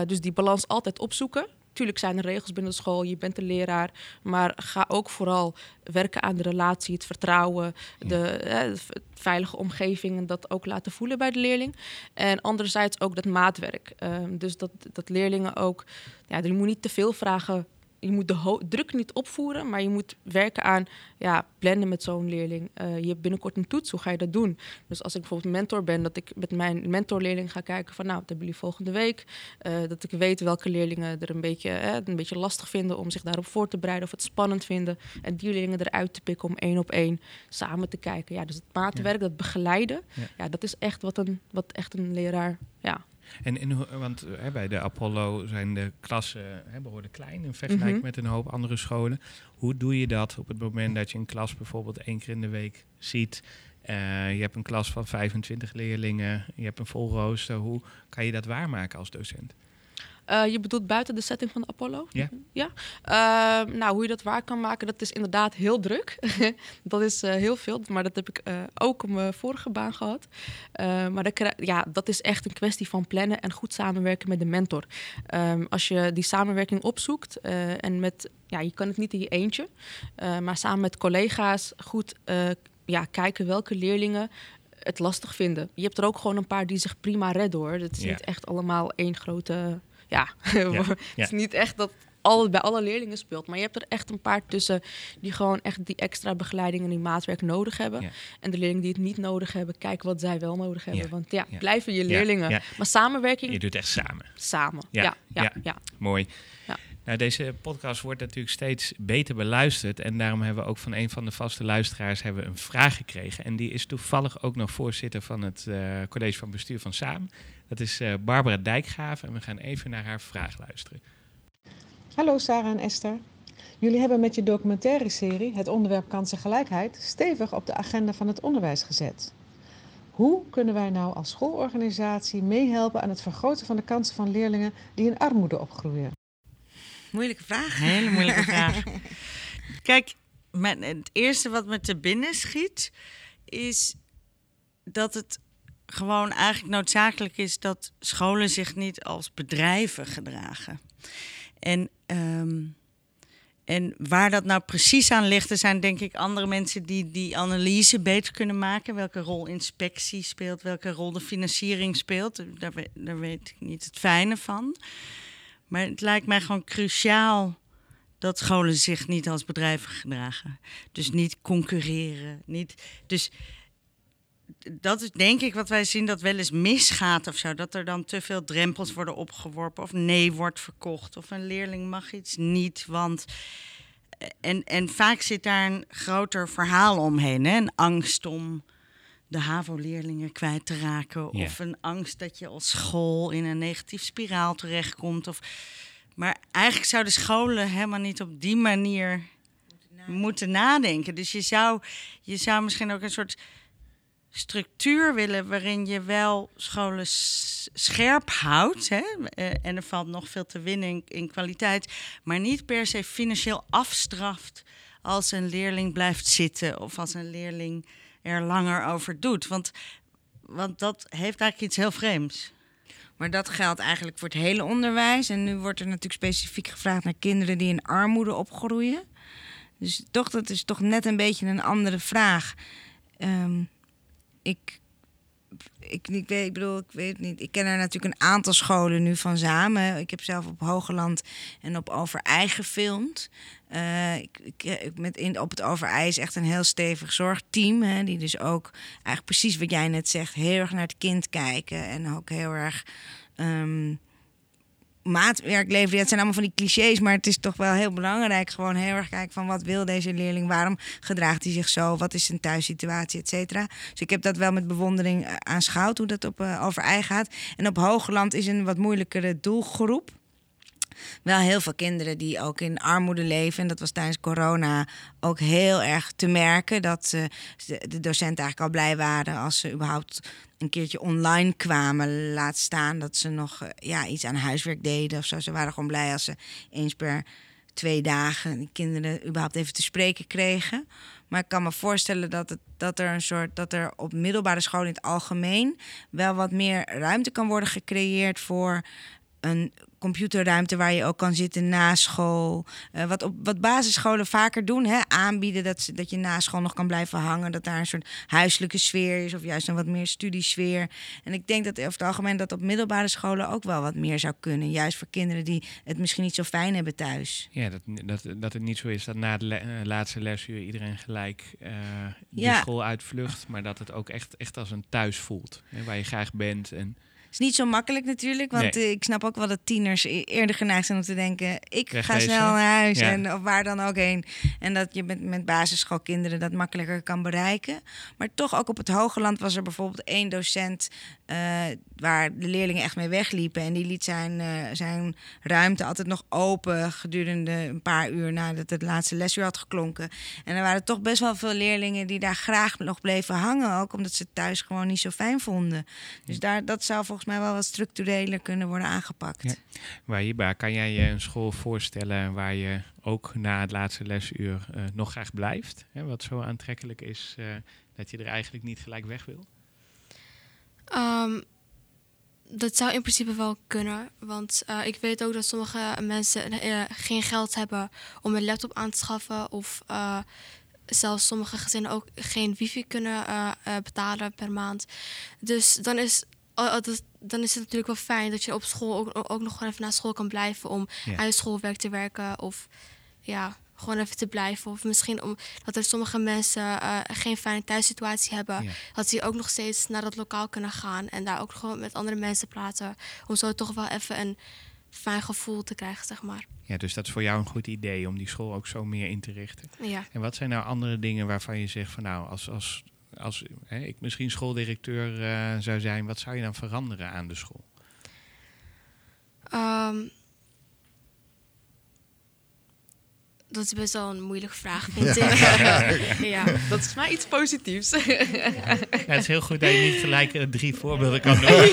Dus die balans altijd opzoeken. Tuurlijk zijn er regels binnen de school, je bent de leraar. Maar ga ook vooral werken aan de relatie, het vertrouwen, de, eh, de veilige omgeving en dat ook laten voelen bij de leerling. En anderzijds ook dat maatwerk. Uh, dus dat, dat leerlingen ook, ja, je moet niet te veel vragen je moet de druk niet opvoeren, maar je moet werken aan ja, blenden met zo'n leerling. Uh, je hebt binnenkort een toets, hoe ga je dat doen? Dus als ik bijvoorbeeld mentor ben, dat ik met mijn mentorleerling ga kijken van nou, wat hebben jullie volgende week? Uh, dat ik weet welke leerlingen er een beetje, eh, een beetje lastig vinden om zich daarop voor te bereiden of het spannend vinden. En die leerlingen eruit te pikken om één op één samen te kijken. Ja, dus het maatwerk, ja. dat begeleiden, ja. ja. dat is echt wat, een, wat echt een leraar ja, en, en want hè, bij de Apollo zijn de klassen hè, behoorlijk klein in vergelijking mm -hmm. met een hoop andere scholen. Hoe doe je dat op het moment dat je een klas bijvoorbeeld één keer in de week ziet? Uh, je hebt een klas van 25 leerlingen, je hebt een vol rooster. Hoe kan je dat waarmaken als docent? Uh, je bedoelt buiten de setting van de Apollo? Ja. ja? Uh, nou, hoe je dat waar kan maken, dat is inderdaad heel druk. (laughs) dat is uh, heel veel, maar dat heb ik ook op mijn vorige baan gehad. maar dat, ja, dat is echt een kwestie van plannen en goed samenwerken met de mentor. Um, als je die samenwerking opzoekt en met, ja, je kan het niet in je eentje, maar samen met collega's goed ja, kijken welke leerlingen het lastig vinden. Je hebt er ook gewoon een paar die zich prima redden hoor. Het is Ja. niet echt allemaal één grote. (laughs) Ja, het is niet echt dat alle, bij alle leerlingen speelt. Maar je hebt er echt een paar tussen die gewoon echt die extra begeleiding en die maatwerk nodig hebben. Ja. En de leerlingen die het niet nodig hebben, kijk wat zij wel nodig hebben. Ja. Want ja, Ja. blijven je leerlingen. Maar samenwerking Je doet het echt samen. samen. Ja. Ja, ja. Mooi. Ja. Nou, deze podcast wordt natuurlijk steeds beter beluisterd. En daarom hebben we ook van een van de vaste luisteraars hebben we een vraag gekregen. En die is toevallig ook nog voorzitter van het eh, college van bestuur van Samen. Dat is eh, Barbara Dijkgraven. En we gaan even naar haar vraag luisteren. Hallo Sarah en Esther. Jullie hebben met je documentaire serie het onderwerp kansengelijkheid stevig op de agenda van het onderwijs gezet. Hoe kunnen wij nou als schoolorganisatie meehelpen aan het vergroten van de kansen van leerlingen die in armoede opgroeien? Moeilijke vraag. Hele moeilijke (laughs) vraag. Kijk, het eerste wat me te binnen schiet is dat het gewoon eigenlijk noodzakelijk is dat scholen zich niet als bedrijven gedragen. En, ehm, en waar dat nou precies aan ligt, er zijn denk ik andere mensen die die analyse beter kunnen maken. Welke rol inspectie speelt, welke rol de financiering speelt. Daar, weet- daar weet ik niet het fijne van. Maar het lijkt mij gewoon cruciaal dat scholen zich niet als bedrijven gedragen. Dus niet concurreren. Niet, dus dat is denk ik wat wij zien dat wel eens misgaat of zo. Dat er dan te veel drempels worden opgeworpen of nee wordt verkocht. Of een leerling mag iets niet, want... En, en vaak zit daar een groter verhaal omheen. Hè? Een angst om de HAVO-leerlingen kwijt te raken. Of een angst dat je als school in een negatief spiraal terechtkomt. Of... Maar eigenlijk zouden scholen helemaal niet op die manier moeten nadenken. Dus je zou, je zou misschien ook een soort structuur willen waarin je wel scholen scherp houdt. Hè? eh, En er valt nog veel te winnen in, in kwaliteit. Maar niet per se financieel afstraft als een leerling blijft zitten of als een leerling er langer over doet. Want, want dat heeft eigenlijk iets heel vreemds. Maar dat geldt eigenlijk voor het hele onderwijs. En nu wordt er natuurlijk specifiek gevraagd naar kinderen die in armoede opgroeien. Dus toch, dat is toch net een beetje een andere vraag. Ehm, ik, ik, ik, weet, ik bedoel, ik weet niet. Ik ken er natuurlijk een aantal scholen nu van samen. Ik heb zelf op Hogeland en op Overij gefilmd. Eh, ik, ik, ik- met in, op het Overij is echt een heel stevig zorgteam. Hè, die dus ook eigenlijk precies wat jij net zegt, heel erg naar het kind kijken. En ook heel erg ehm, maatwerk leveren. Dat zijn allemaal van die clichés, maar het is toch wel heel belangrijk. Gewoon heel erg kijken van wat wil deze leerling, waarom gedraagt hij zich zo, wat is zijn thuissituatie, et cetera. Dus ik heb dat wel met bewondering eh, aanschouwd hoe dat op Overij gaat. En op Hoogland is een wat moeilijkere doelgroep wel heel veel kinderen die ook in armoede leven. En dat was tijdens corona ook heel erg te merken. Dat eh, de, de docenten eigenlijk al blij waren als ze überhaupt een keertje online kwamen. Laat staan dat ze nog eh, ja, iets aan huiswerk deden of zo. Ze waren gewoon blij als ze eens per twee dagen die kinderen überhaupt even te spreken kregen. Maar ik kan me voorstellen dat, het, dat er een soort dat er op middelbare scholen in het algemeen wel wat meer ruimte kan worden gecreëerd voor een computerruimte waar je ook kan zitten na school. Uh, wat, op, wat basisscholen vaker doen, hè, aanbieden dat, ze, dat je na school nog kan blijven hangen. Dat daar een soort huiselijke sfeer is of juist een wat meer studiesfeer. En ik denk dat over het algemeen dat op middelbare scholen ook wel wat meer zou kunnen. Juist voor kinderen die het misschien niet zo fijn hebben thuis. Ja, dat, dat, dat het niet zo is dat na de uh, laatste lesuur iedereen gelijk uh, de school uitvlucht. Maar dat het ook echt, echt als een thuis voelt. Hè, waar je graag bent en is niet zo makkelijk natuurlijk, want ik snap ook wel dat tieners e-, eerder geneigd zijn om te denken: ik ga snel naar huis en of waar dan ook heen. En dat je met, met basisschoolkinderen dat makkelijker kan bereiken. Maar toch ook op het Hogeland was er bijvoorbeeld één docent waar de leerlingen echt mee wegliepen. En die liet zijn, uh, zijn ruimte altijd nog open gedurende een paar uur nadat het laatste lesuur had geklonken. En er waren toch best wel veel leerlingen die daar graag nog bleven hangen. Ook omdat ze het thuis gewoon niet zo fijn vonden. Dus daar, dat zou volgens mij wel wat structureler kunnen worden aangepakt. Ja. Waar, kan jij je een school voorstellen waar je ook na het laatste lesuur uh, nog graag blijft? Hè, wat zo aantrekkelijk is dat je er eigenlijk niet gelijk weg wil? Um, dat zou in principe wel kunnen. Want uh, ik weet ook dat sommige mensen uh, geen geld hebben om een laptop aan te schaffen. Of uh, zelfs sommige gezinnen ook geen wifi kunnen betalen per maand. Dus dan is, dan is het natuurlijk wel fijn dat je op school ook, ook nog gewoon even naar school kan blijven om ja. aan je schoolwerk te werken. Of ja, gewoon even te blijven. Of misschien omdat er sommige mensen uh, geen fijne thuissituatie hebben. Ja. Dat ze ook nog steeds naar dat lokaal kunnen gaan. En daar ook gewoon met andere mensen praten. Om zo toch wel even een fijn gevoel te krijgen, zeg maar. Ja, dus dat is voor jou een goed idee om die school ook zo meer in te richten. Ja. En wat zijn nou andere dingen waarvan je zegt van nou, als, als, als hè, ik misschien schooldirecteur uh, zou zijn, wat zou je dan veranderen aan de school? Um, Dat is best wel een moeilijke vraag, (laughs) vind ik. (laughs) ja, dat is maar iets positiefs. ja, het is heel goed dat je niet gelijk uh, drie voorbeelden kan (laughs) noemen.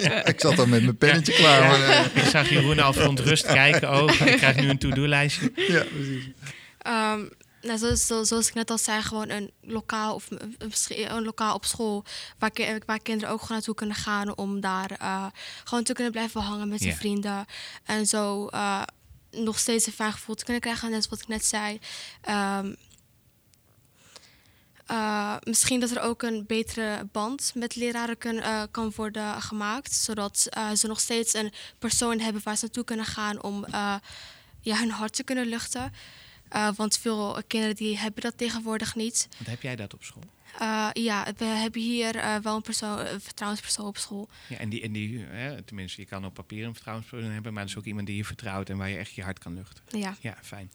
ja. ik zat al met mijn pennetje klaar. Maar, uh... Ik zag Jeroen al verontrust kijken ook. Ik krijg nu een to-do-lijstje. Ja, precies. Um, nou, zoals, zoals ik net al zei, gewoon een lokaal of een, een lokaal op school waar, waar, kinderen ook gewoon naartoe kunnen gaan om daar uh, gewoon te kunnen blijven hangen met yeah. vrienden en zo nog steeds een fijn gevoel te kunnen krijgen. Net wat ik net zei. Um, uh, misschien dat er ook een betere band met leraren uh, kan worden gemaakt. Zodat uh, ze nog steeds een persoon hebben waar ze naartoe kunnen gaan om ja, hun hart te kunnen luchten. Want veel kinderen die hebben dat tegenwoordig niet. Want heb jij dat op school? Uh, ja, we hebben hier uh, wel een, persoon, een vertrouwenspersoon op school. Ja, en die, en die hè, tenminste, je kan op papier een vertrouwenspersoon hebben, maar dat is ook iemand die je vertrouwt en waar je echt je hart kan luchten. Ja, ja fijn.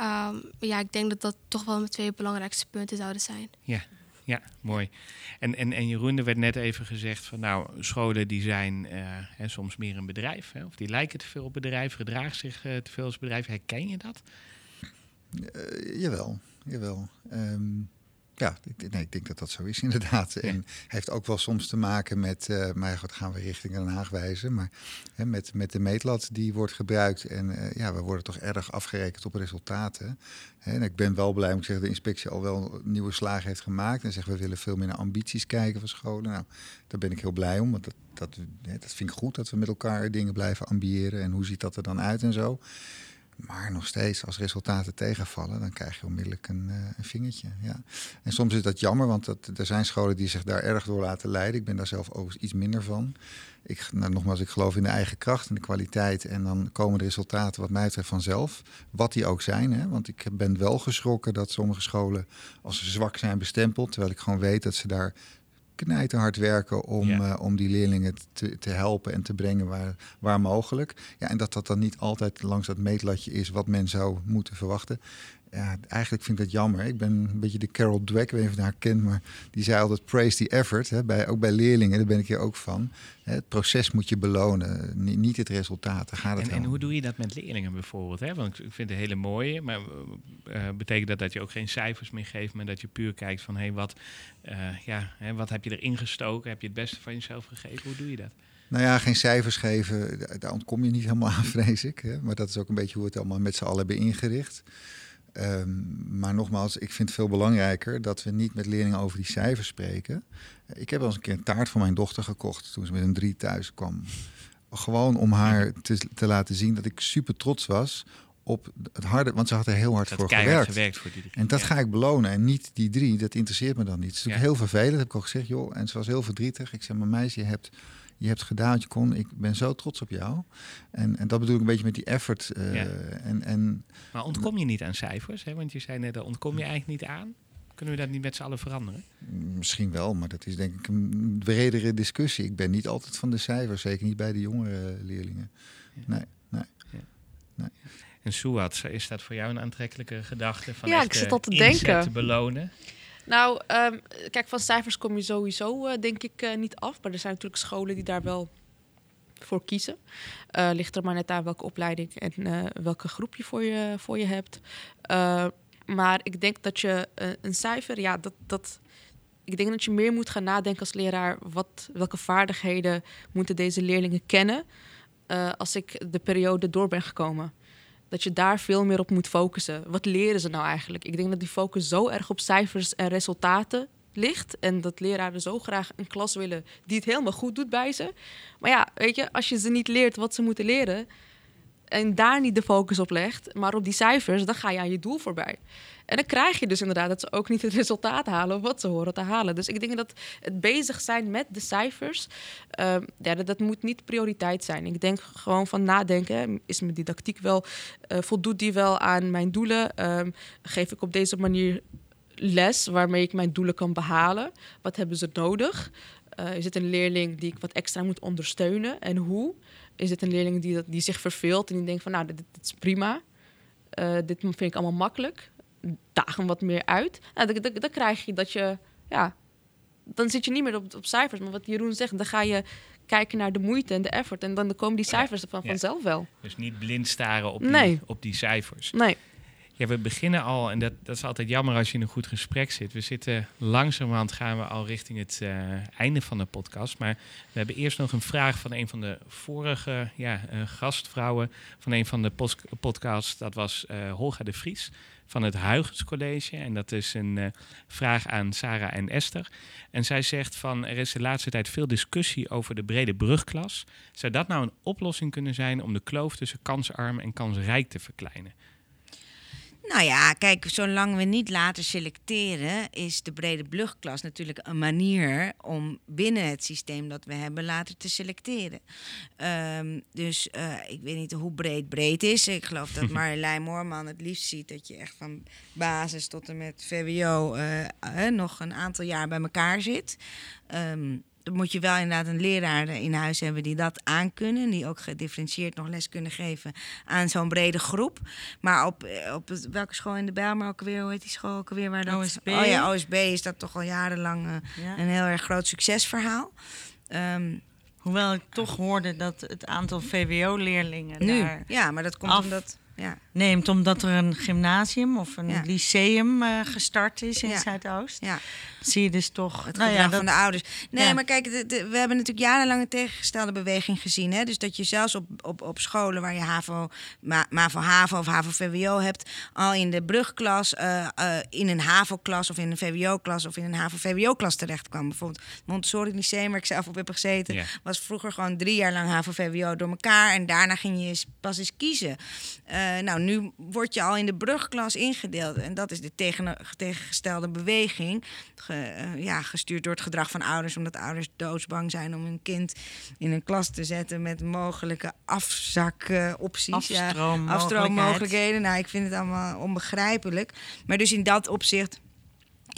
Um, ja, ik denk dat dat toch wel mijn twee belangrijkste punten zouden zijn. Ja, ja mooi. En, en, en Jeroen, er werd net even gezegd van nou, scholen die zijn uh, hè, soms meer een bedrijf, hè, of die lijken te veel op bedrijf, gedragen zich te veel als bedrijf. Herken je dat? Jawel, jawel. Um, ja, ik, nee, ik denk dat dat zo is (laughs) inderdaad. Ja. En heeft ook wel soms te maken met, uh, maar goed, gaan we richting Den Haag wijzen, maar hè, met, met de meetlat die wordt gebruikt. En uh, ja, we worden toch erg afgerekend op resultaten. En ik ben wel blij, moet ik zeggen, de inspectie al wel nieuwe slagen heeft gemaakt. En zegt, we willen veel meer naar ambities kijken van scholen. Nou, daar ben ik heel blij om, want dat, dat, dat vind ik goed, dat we met elkaar dingen blijven ambiëren. En hoe ziet dat er dan uit en zo. Maar nog steeds, als resultaten tegenvallen, dan krijg je onmiddellijk een, uh, een vingertje. Ja. En soms is dat jammer, want dat, er zijn scholen die zich daar erg door laten leiden. Ik ben daar zelf overigens iets minder van. Ik, nou, nogmaals, ik geloof in de eigen kracht en de kwaliteit. En dan komen de resultaten, wat mij betreft, vanzelf. Wat die ook zijn. Hè? Want ik ben wel geschrokken dat sommige scholen als zwak zijn bestempeld. Terwijl ik gewoon weet dat ze daar knijterhard werken om, ja. uh, om die leerlingen te, te helpen en te brengen waar, waar mogelijk. Ja, en dat dat dan niet altijd langs dat meetlatje is wat men zou moeten verwachten. Ja, eigenlijk vind ik dat jammer. Ik ben een beetje de Carol Dweck, weet niet of je haar kent, maar die zei altijd praise the effort. Hè, bij, ook bij leerlingen, daar ben ik hier ook van. Het proces moet je belonen, niet het resultaat. Daar gaat het en, en hoe doe je dat met leerlingen bijvoorbeeld? Hè? Want ik vind het hele mooie, maar uh, betekent dat dat je ook geen cijfers meer geeft, maar dat je puur kijkt van hé, hey, wat, uh, ja, hè, wat heb je erin gestoken? Heb je het beste van jezelf gegeven? Hoe doe je dat? Nou ja, geen cijfers geven, daar ontkom je niet helemaal aan, (laughs) vrees ik. Hè? Maar dat is ook een beetje hoe we het allemaal met z'n allen hebben ingericht. Ehm, maar nogmaals, ik vind het veel belangrijker dat we niet met leerlingen over die cijfers spreken. Ik heb wel eens een keer een taart voor mijn dochter gekocht toen ze met een drie thuis kwam. Gewoon om haar te, te laten zien dat ik super trots was op het harde, want ze had er heel hard Dat voor gewerkt. gewerkt voor die drie. En dat Ja. ga ik belonen en niet die drie. Dat interesseert me dan niet. Het is Ja. heel vervelend, heb ik al gezegd. Joh. En ze was heel verdrietig. Ik zei, maar meisje, je hebt, je hebt gedaan wat je kon. Ik ben zo trots op jou. En, en dat bedoel ik een beetje met die effort. eh, Ja. en, en Maar ontkom je niet aan cijfers? Hè? Want je zei net, daar ontkom je eigenlijk niet aan. Kunnen we dat niet met z'n allen veranderen? misschien wel, maar dat is denk ik een bredere discussie. Ik ben niet altijd van de cijfers, zeker niet bij de jongere leerlingen. Nee, nee. En Suat, is dat voor jou een aantrekkelijke gedachte? Van Ja, ik zit al te inzet denken. te belonen? Nou, ehm, kijk, van cijfers kom je sowieso, eh, denk ik, eh, niet af. Maar er zijn natuurlijk scholen die daar wel voor kiezen. Eh, ligt er maar net aan welke opleiding en welke groep je voor je, voor je hebt. Maar ik denk dat je een cijfer, ja, dat, dat. Ik denk dat je meer moet gaan nadenken als leraar. Wat, welke vaardigheden moeten deze leerlingen kennen als ik de periode door ben gekomen? Dat je daar veel meer op moet focussen. Wat leren ze nou eigenlijk? Ik denk dat die focus zo erg op cijfers en resultaten ligt. En dat leraren zo graag een klas willen die het helemaal goed doet bij ze. Maar ja, weet je, als je ze niet leert wat ze moeten leren. En daar niet de focus op legt, maar op die cijfers, dan ga je aan je doel voorbij. En dan krijg je dus inderdaad dat ze ook niet het (laughs) resultaat halen wat ze horen te halen. Dus ik denk dat het bezig zijn met de cijfers, ehm, ja, dat, moet niet prioriteit zijn. Ik denk gewoon van nadenken, is mijn didactiek wel, eh, voldoet die wel aan mijn doelen? Ehm, geef ik op deze manier les waarmee ik mijn doelen kan behalen? Wat hebben ze nodig? Eh, is het een leerling die ik wat extra moet ondersteunen en hoe? Is het een leerling die, die zich verveelt en die denkt van nou, dit, dit is prima. Eh, dit vind ik allemaal makkelijk. Daag hem wat meer uit. Nou, dan, dan, dan krijg je dat je, ja, dan zit je niet meer op, op cijfers. Maar wat Jeroen zegt, dan ga je kijken naar de moeite en de effort. En dan komen die cijfers er van, Ja. vanzelf wel. Dus niet blind staren op die, Nee. op die cijfers. Nee. Ja, we beginnen al, en dat, dat is altijd jammer als je in een goed gesprek zit. We zitten langzamerhand gaan we al richting het eh, einde van de podcast. Maar we hebben eerst nog een vraag van een van de vorige ja, eh, gastvrouwen van een van de podcasts. Dat was eh, Holga de Vries van het Huygens College. En dat is een vraag aan Sarah en Esther. En zij zegt van er is de laatste tijd veel discussie over de brede brugklas. Zou dat nou een oplossing kunnen zijn om de kloof tussen kansarm en kansrijk te verkleinen? Nou ja, kijk, zolang we niet laten selecteren, is de brede brugklas natuurlijk een manier om binnen het systeem dat we hebben later te selecteren. Ehm, dus eh, ik weet niet hoe breed breed is. Ik geloof dat (laughs) Marjolein Moorman het liefst ziet dat je echt van basis tot en met VWO eh, eh, nog een aantal jaar bij elkaar zit. Ehm, dan moet je wel inderdaad een leraar in huis hebben die dat aankunnen. En die ook gedifferentieerd nog les kunnen geven aan zo'n brede groep. Maar op, eh, op het- welke school in de Bijlmer ook weer, hoe heet die school ook weer? Waar dat, OSB. Oh ja, OSB is dat toch al jarenlang eh, Ja. een heel erg groot succesverhaal. Ehm, Hoewel ik toch hoorde dat het aantal VWO-leerlingen nu, daar ja, maar dat komt af. omdat... Ja, neemt omdat er een gymnasium of een Ja. lyceum eh, gestart is in Ja. Zuidoost. ja. Zie je dus toch Het nou gedrag ja, van de ouders. Nee, ja. maar kijk, de- de- we hebben natuurlijk jarenlang een tegengestelde beweging gezien. Hè? Dus dat je zelfs op, op, op scholen waar je HAVO, Ma- MAVO-HAVO of HAVO-VWO hebt... al in de brugklas, eh, eh, in een HAVO-klas of in een VWO-klas... of in een HAVO-VWO-klas terecht kwam. Bijvoorbeeld Montessori Lyceum, waar ik zelf op heb gezeten... Ja. was vroeger gewoon drie jaar lang HAVO-VWO door elkaar... en daarna ging je pas eens kiezen. Eh, nou, nu word je al in de brugklas ingedeeld. En dat is de tegen, tegengestelde beweging. Ge- eh, ja, gestuurd door het gedrag van ouders. Omdat ouders doodsbang zijn om hun kind in een klas te zetten met mogelijke afzakopties. Ja, afstroommogelijkheden. Nou, ik vind het allemaal onbegrijpelijk. Maar dus in dat opzicht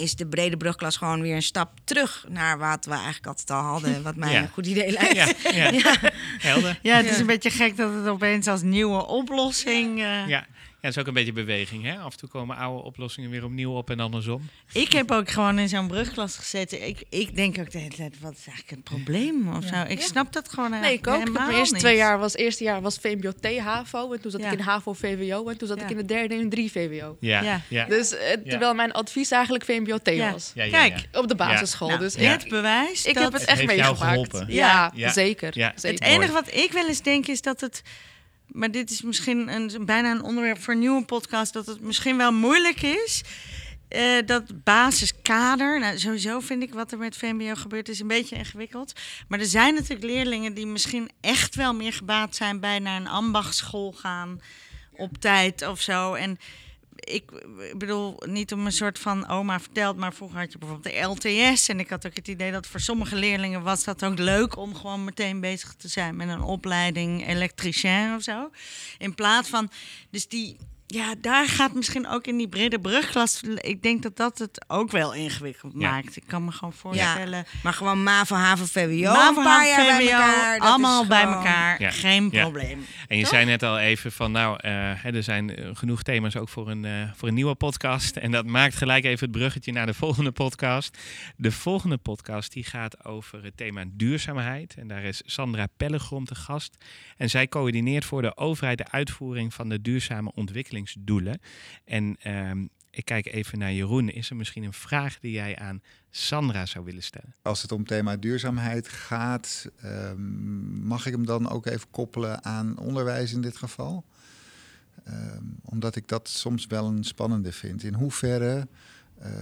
is de brede brugklas gewoon weer een stap terug naar wat we eigenlijk altijd al hadden. Wat mij Ja. een goed idee lijkt. Ja, ja. (laughs) helder. Ja, het is Ja. een beetje gek dat het opeens als nieuwe oplossing. eh, Ja. Ja, het is ook een beetje beweging. Hè? Af en toe komen oude oplossingen weer opnieuw op en andersom. Ik heb ook gewoon in zo'n brugklas gezeten. Ik, ik denk ook de hele tijd, wat is eigenlijk het probleem of zo? Ik snap dat gewoon Nee, ik ook. Mijn eerste niet. twee jaar was, eerste jaar was VMBO T-HAVO. En toen zat Ja. ik in HAVO-VWO. En toen zat Ja. ik in de derde in 3 VWO. Ja, Ja. ja. Dus eh, terwijl mijn advies eigenlijk VMBO T Ja. was. Ja, ja, Kijk, ja. Op de basisschool. Nou, dus het bewijs ik dat heb het echt meegemaakt. geholpen. Ja, Ja. zeker. Ja. zeker. Het enige wat ik wel eens denk is dat het maar dit is misschien een, bijna een onderwerp voor een nieuwe podcast, dat het misschien wel moeilijk is. eh, dat basiskader, nou, sowieso vind ik wat er met VMBO gebeurt, is een beetje ingewikkeld. Maar er zijn natuurlijk leerlingen die misschien echt wel meer gebaat zijn bij naar een ambachtsschool gaan op tijd of zo. En ik bedoel, niet om een soort van oma verteld, maar vroeger had je bijvoorbeeld de LTS. En ik had ook het idee dat voor sommige leerlingen was dat ook leuk om gewoon meteen bezig te zijn met een opleiding elektricien of zo. In plaats van, dus die, ja, daar gaat misschien ook in die brede brugklas. Ik denk dat dat het ook wel ingewikkeld Ja. maakt. Ik kan me gewoon voorstellen. Maar gewoon MAVO, HAVO, VWO, MAVO, een paar jaar bij VWO, elkaar. allemaal bij gewoon- elkaar, Ja. geen Ja. probleem. En je Toch? zei net al even van, nou, eh, hè, er zijn eh, genoeg thema's ook voor een, eh, voor een nieuwe podcast. En dat maakt gelijk even het bruggetje naar de (laughs) volgende podcast. De volgende podcast die gaat over het thema duurzaamheid. En daar is Sandra Pellegrom te gast. En zij coördineert voor de overheid de uitvoering van de duurzame ontwikkelingsdoelen. En ehm, ik kijk even naar Jeroen. Is er misschien een vraag die jij aan Sandra zou willen stellen? Als het om thema duurzaamheid gaat, ehm, mag ik hem dan ook even koppelen aan onderwijs in dit geval? Ehm, omdat ik dat soms wel een spannende vind. In hoeverre eh,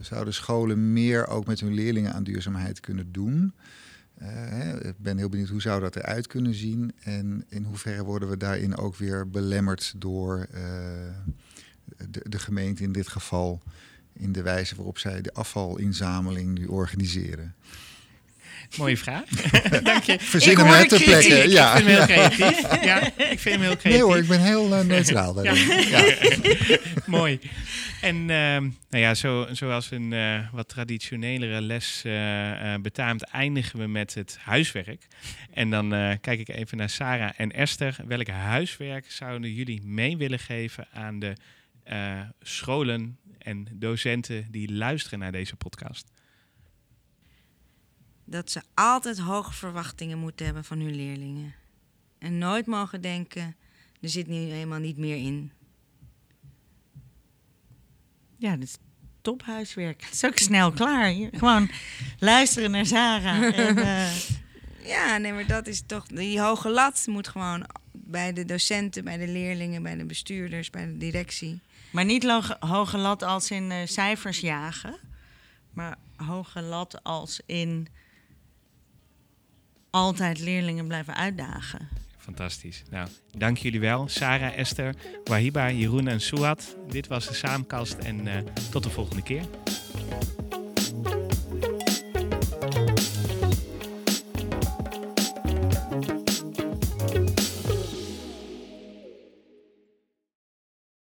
zouden scholen meer ook met hun leerlingen aan duurzaamheid kunnen doen? Eh, ik ben heel benieuwd hoe zou dat eruit kunnen zien en in hoeverre worden we daarin ook weer belemmerd door eh, de, de gemeente in dit geval in de wijze waarop zij de afvalinzameling nu organiseren. Mooie vraag. (laughs) Dank je. Verzin Ik hem ter plekke. Ja. Ik vind hem heel creatief. Ja, ik vind hem heel creatief. Nee hoor, ik ben heel eh, neutraal daarin. Ja. (laughs) Mooi. En ehm, nou ja, zo, zoals een eh, wat traditionelere les eh, betaamt, eindigen we met het huiswerk. En dan eh, kijk ik even naar Sarah en Esther. Welk huiswerk zouden jullie mee willen geven aan de eh, scholen en docenten die luisteren naar deze podcast? Dat ze altijd hoge verwachtingen moeten hebben van hun leerlingen. En nooit mogen denken, er zit nu eenmaal niet meer in. Ja, dat is tophuiswerk. (laughs) Het is ook snel klaar. Gewoon luisteren naar Sarah. (laughs) En, eh, Ja, nee, maar dat is toch... Die hoge lat moet gewoon bij de docenten, bij de leerlingen, bij de bestuurders, bij de directie. maar niet hoge lat als in eh, cijfers jagen. Maar hoge lat als in altijd leerlingen blijven uitdagen. Fantastisch. Nou, dank jullie wel. Sarah, Esther, Wahiba, Jeroen en Suat. Dit was de Saamkast en eh, tot de volgende keer.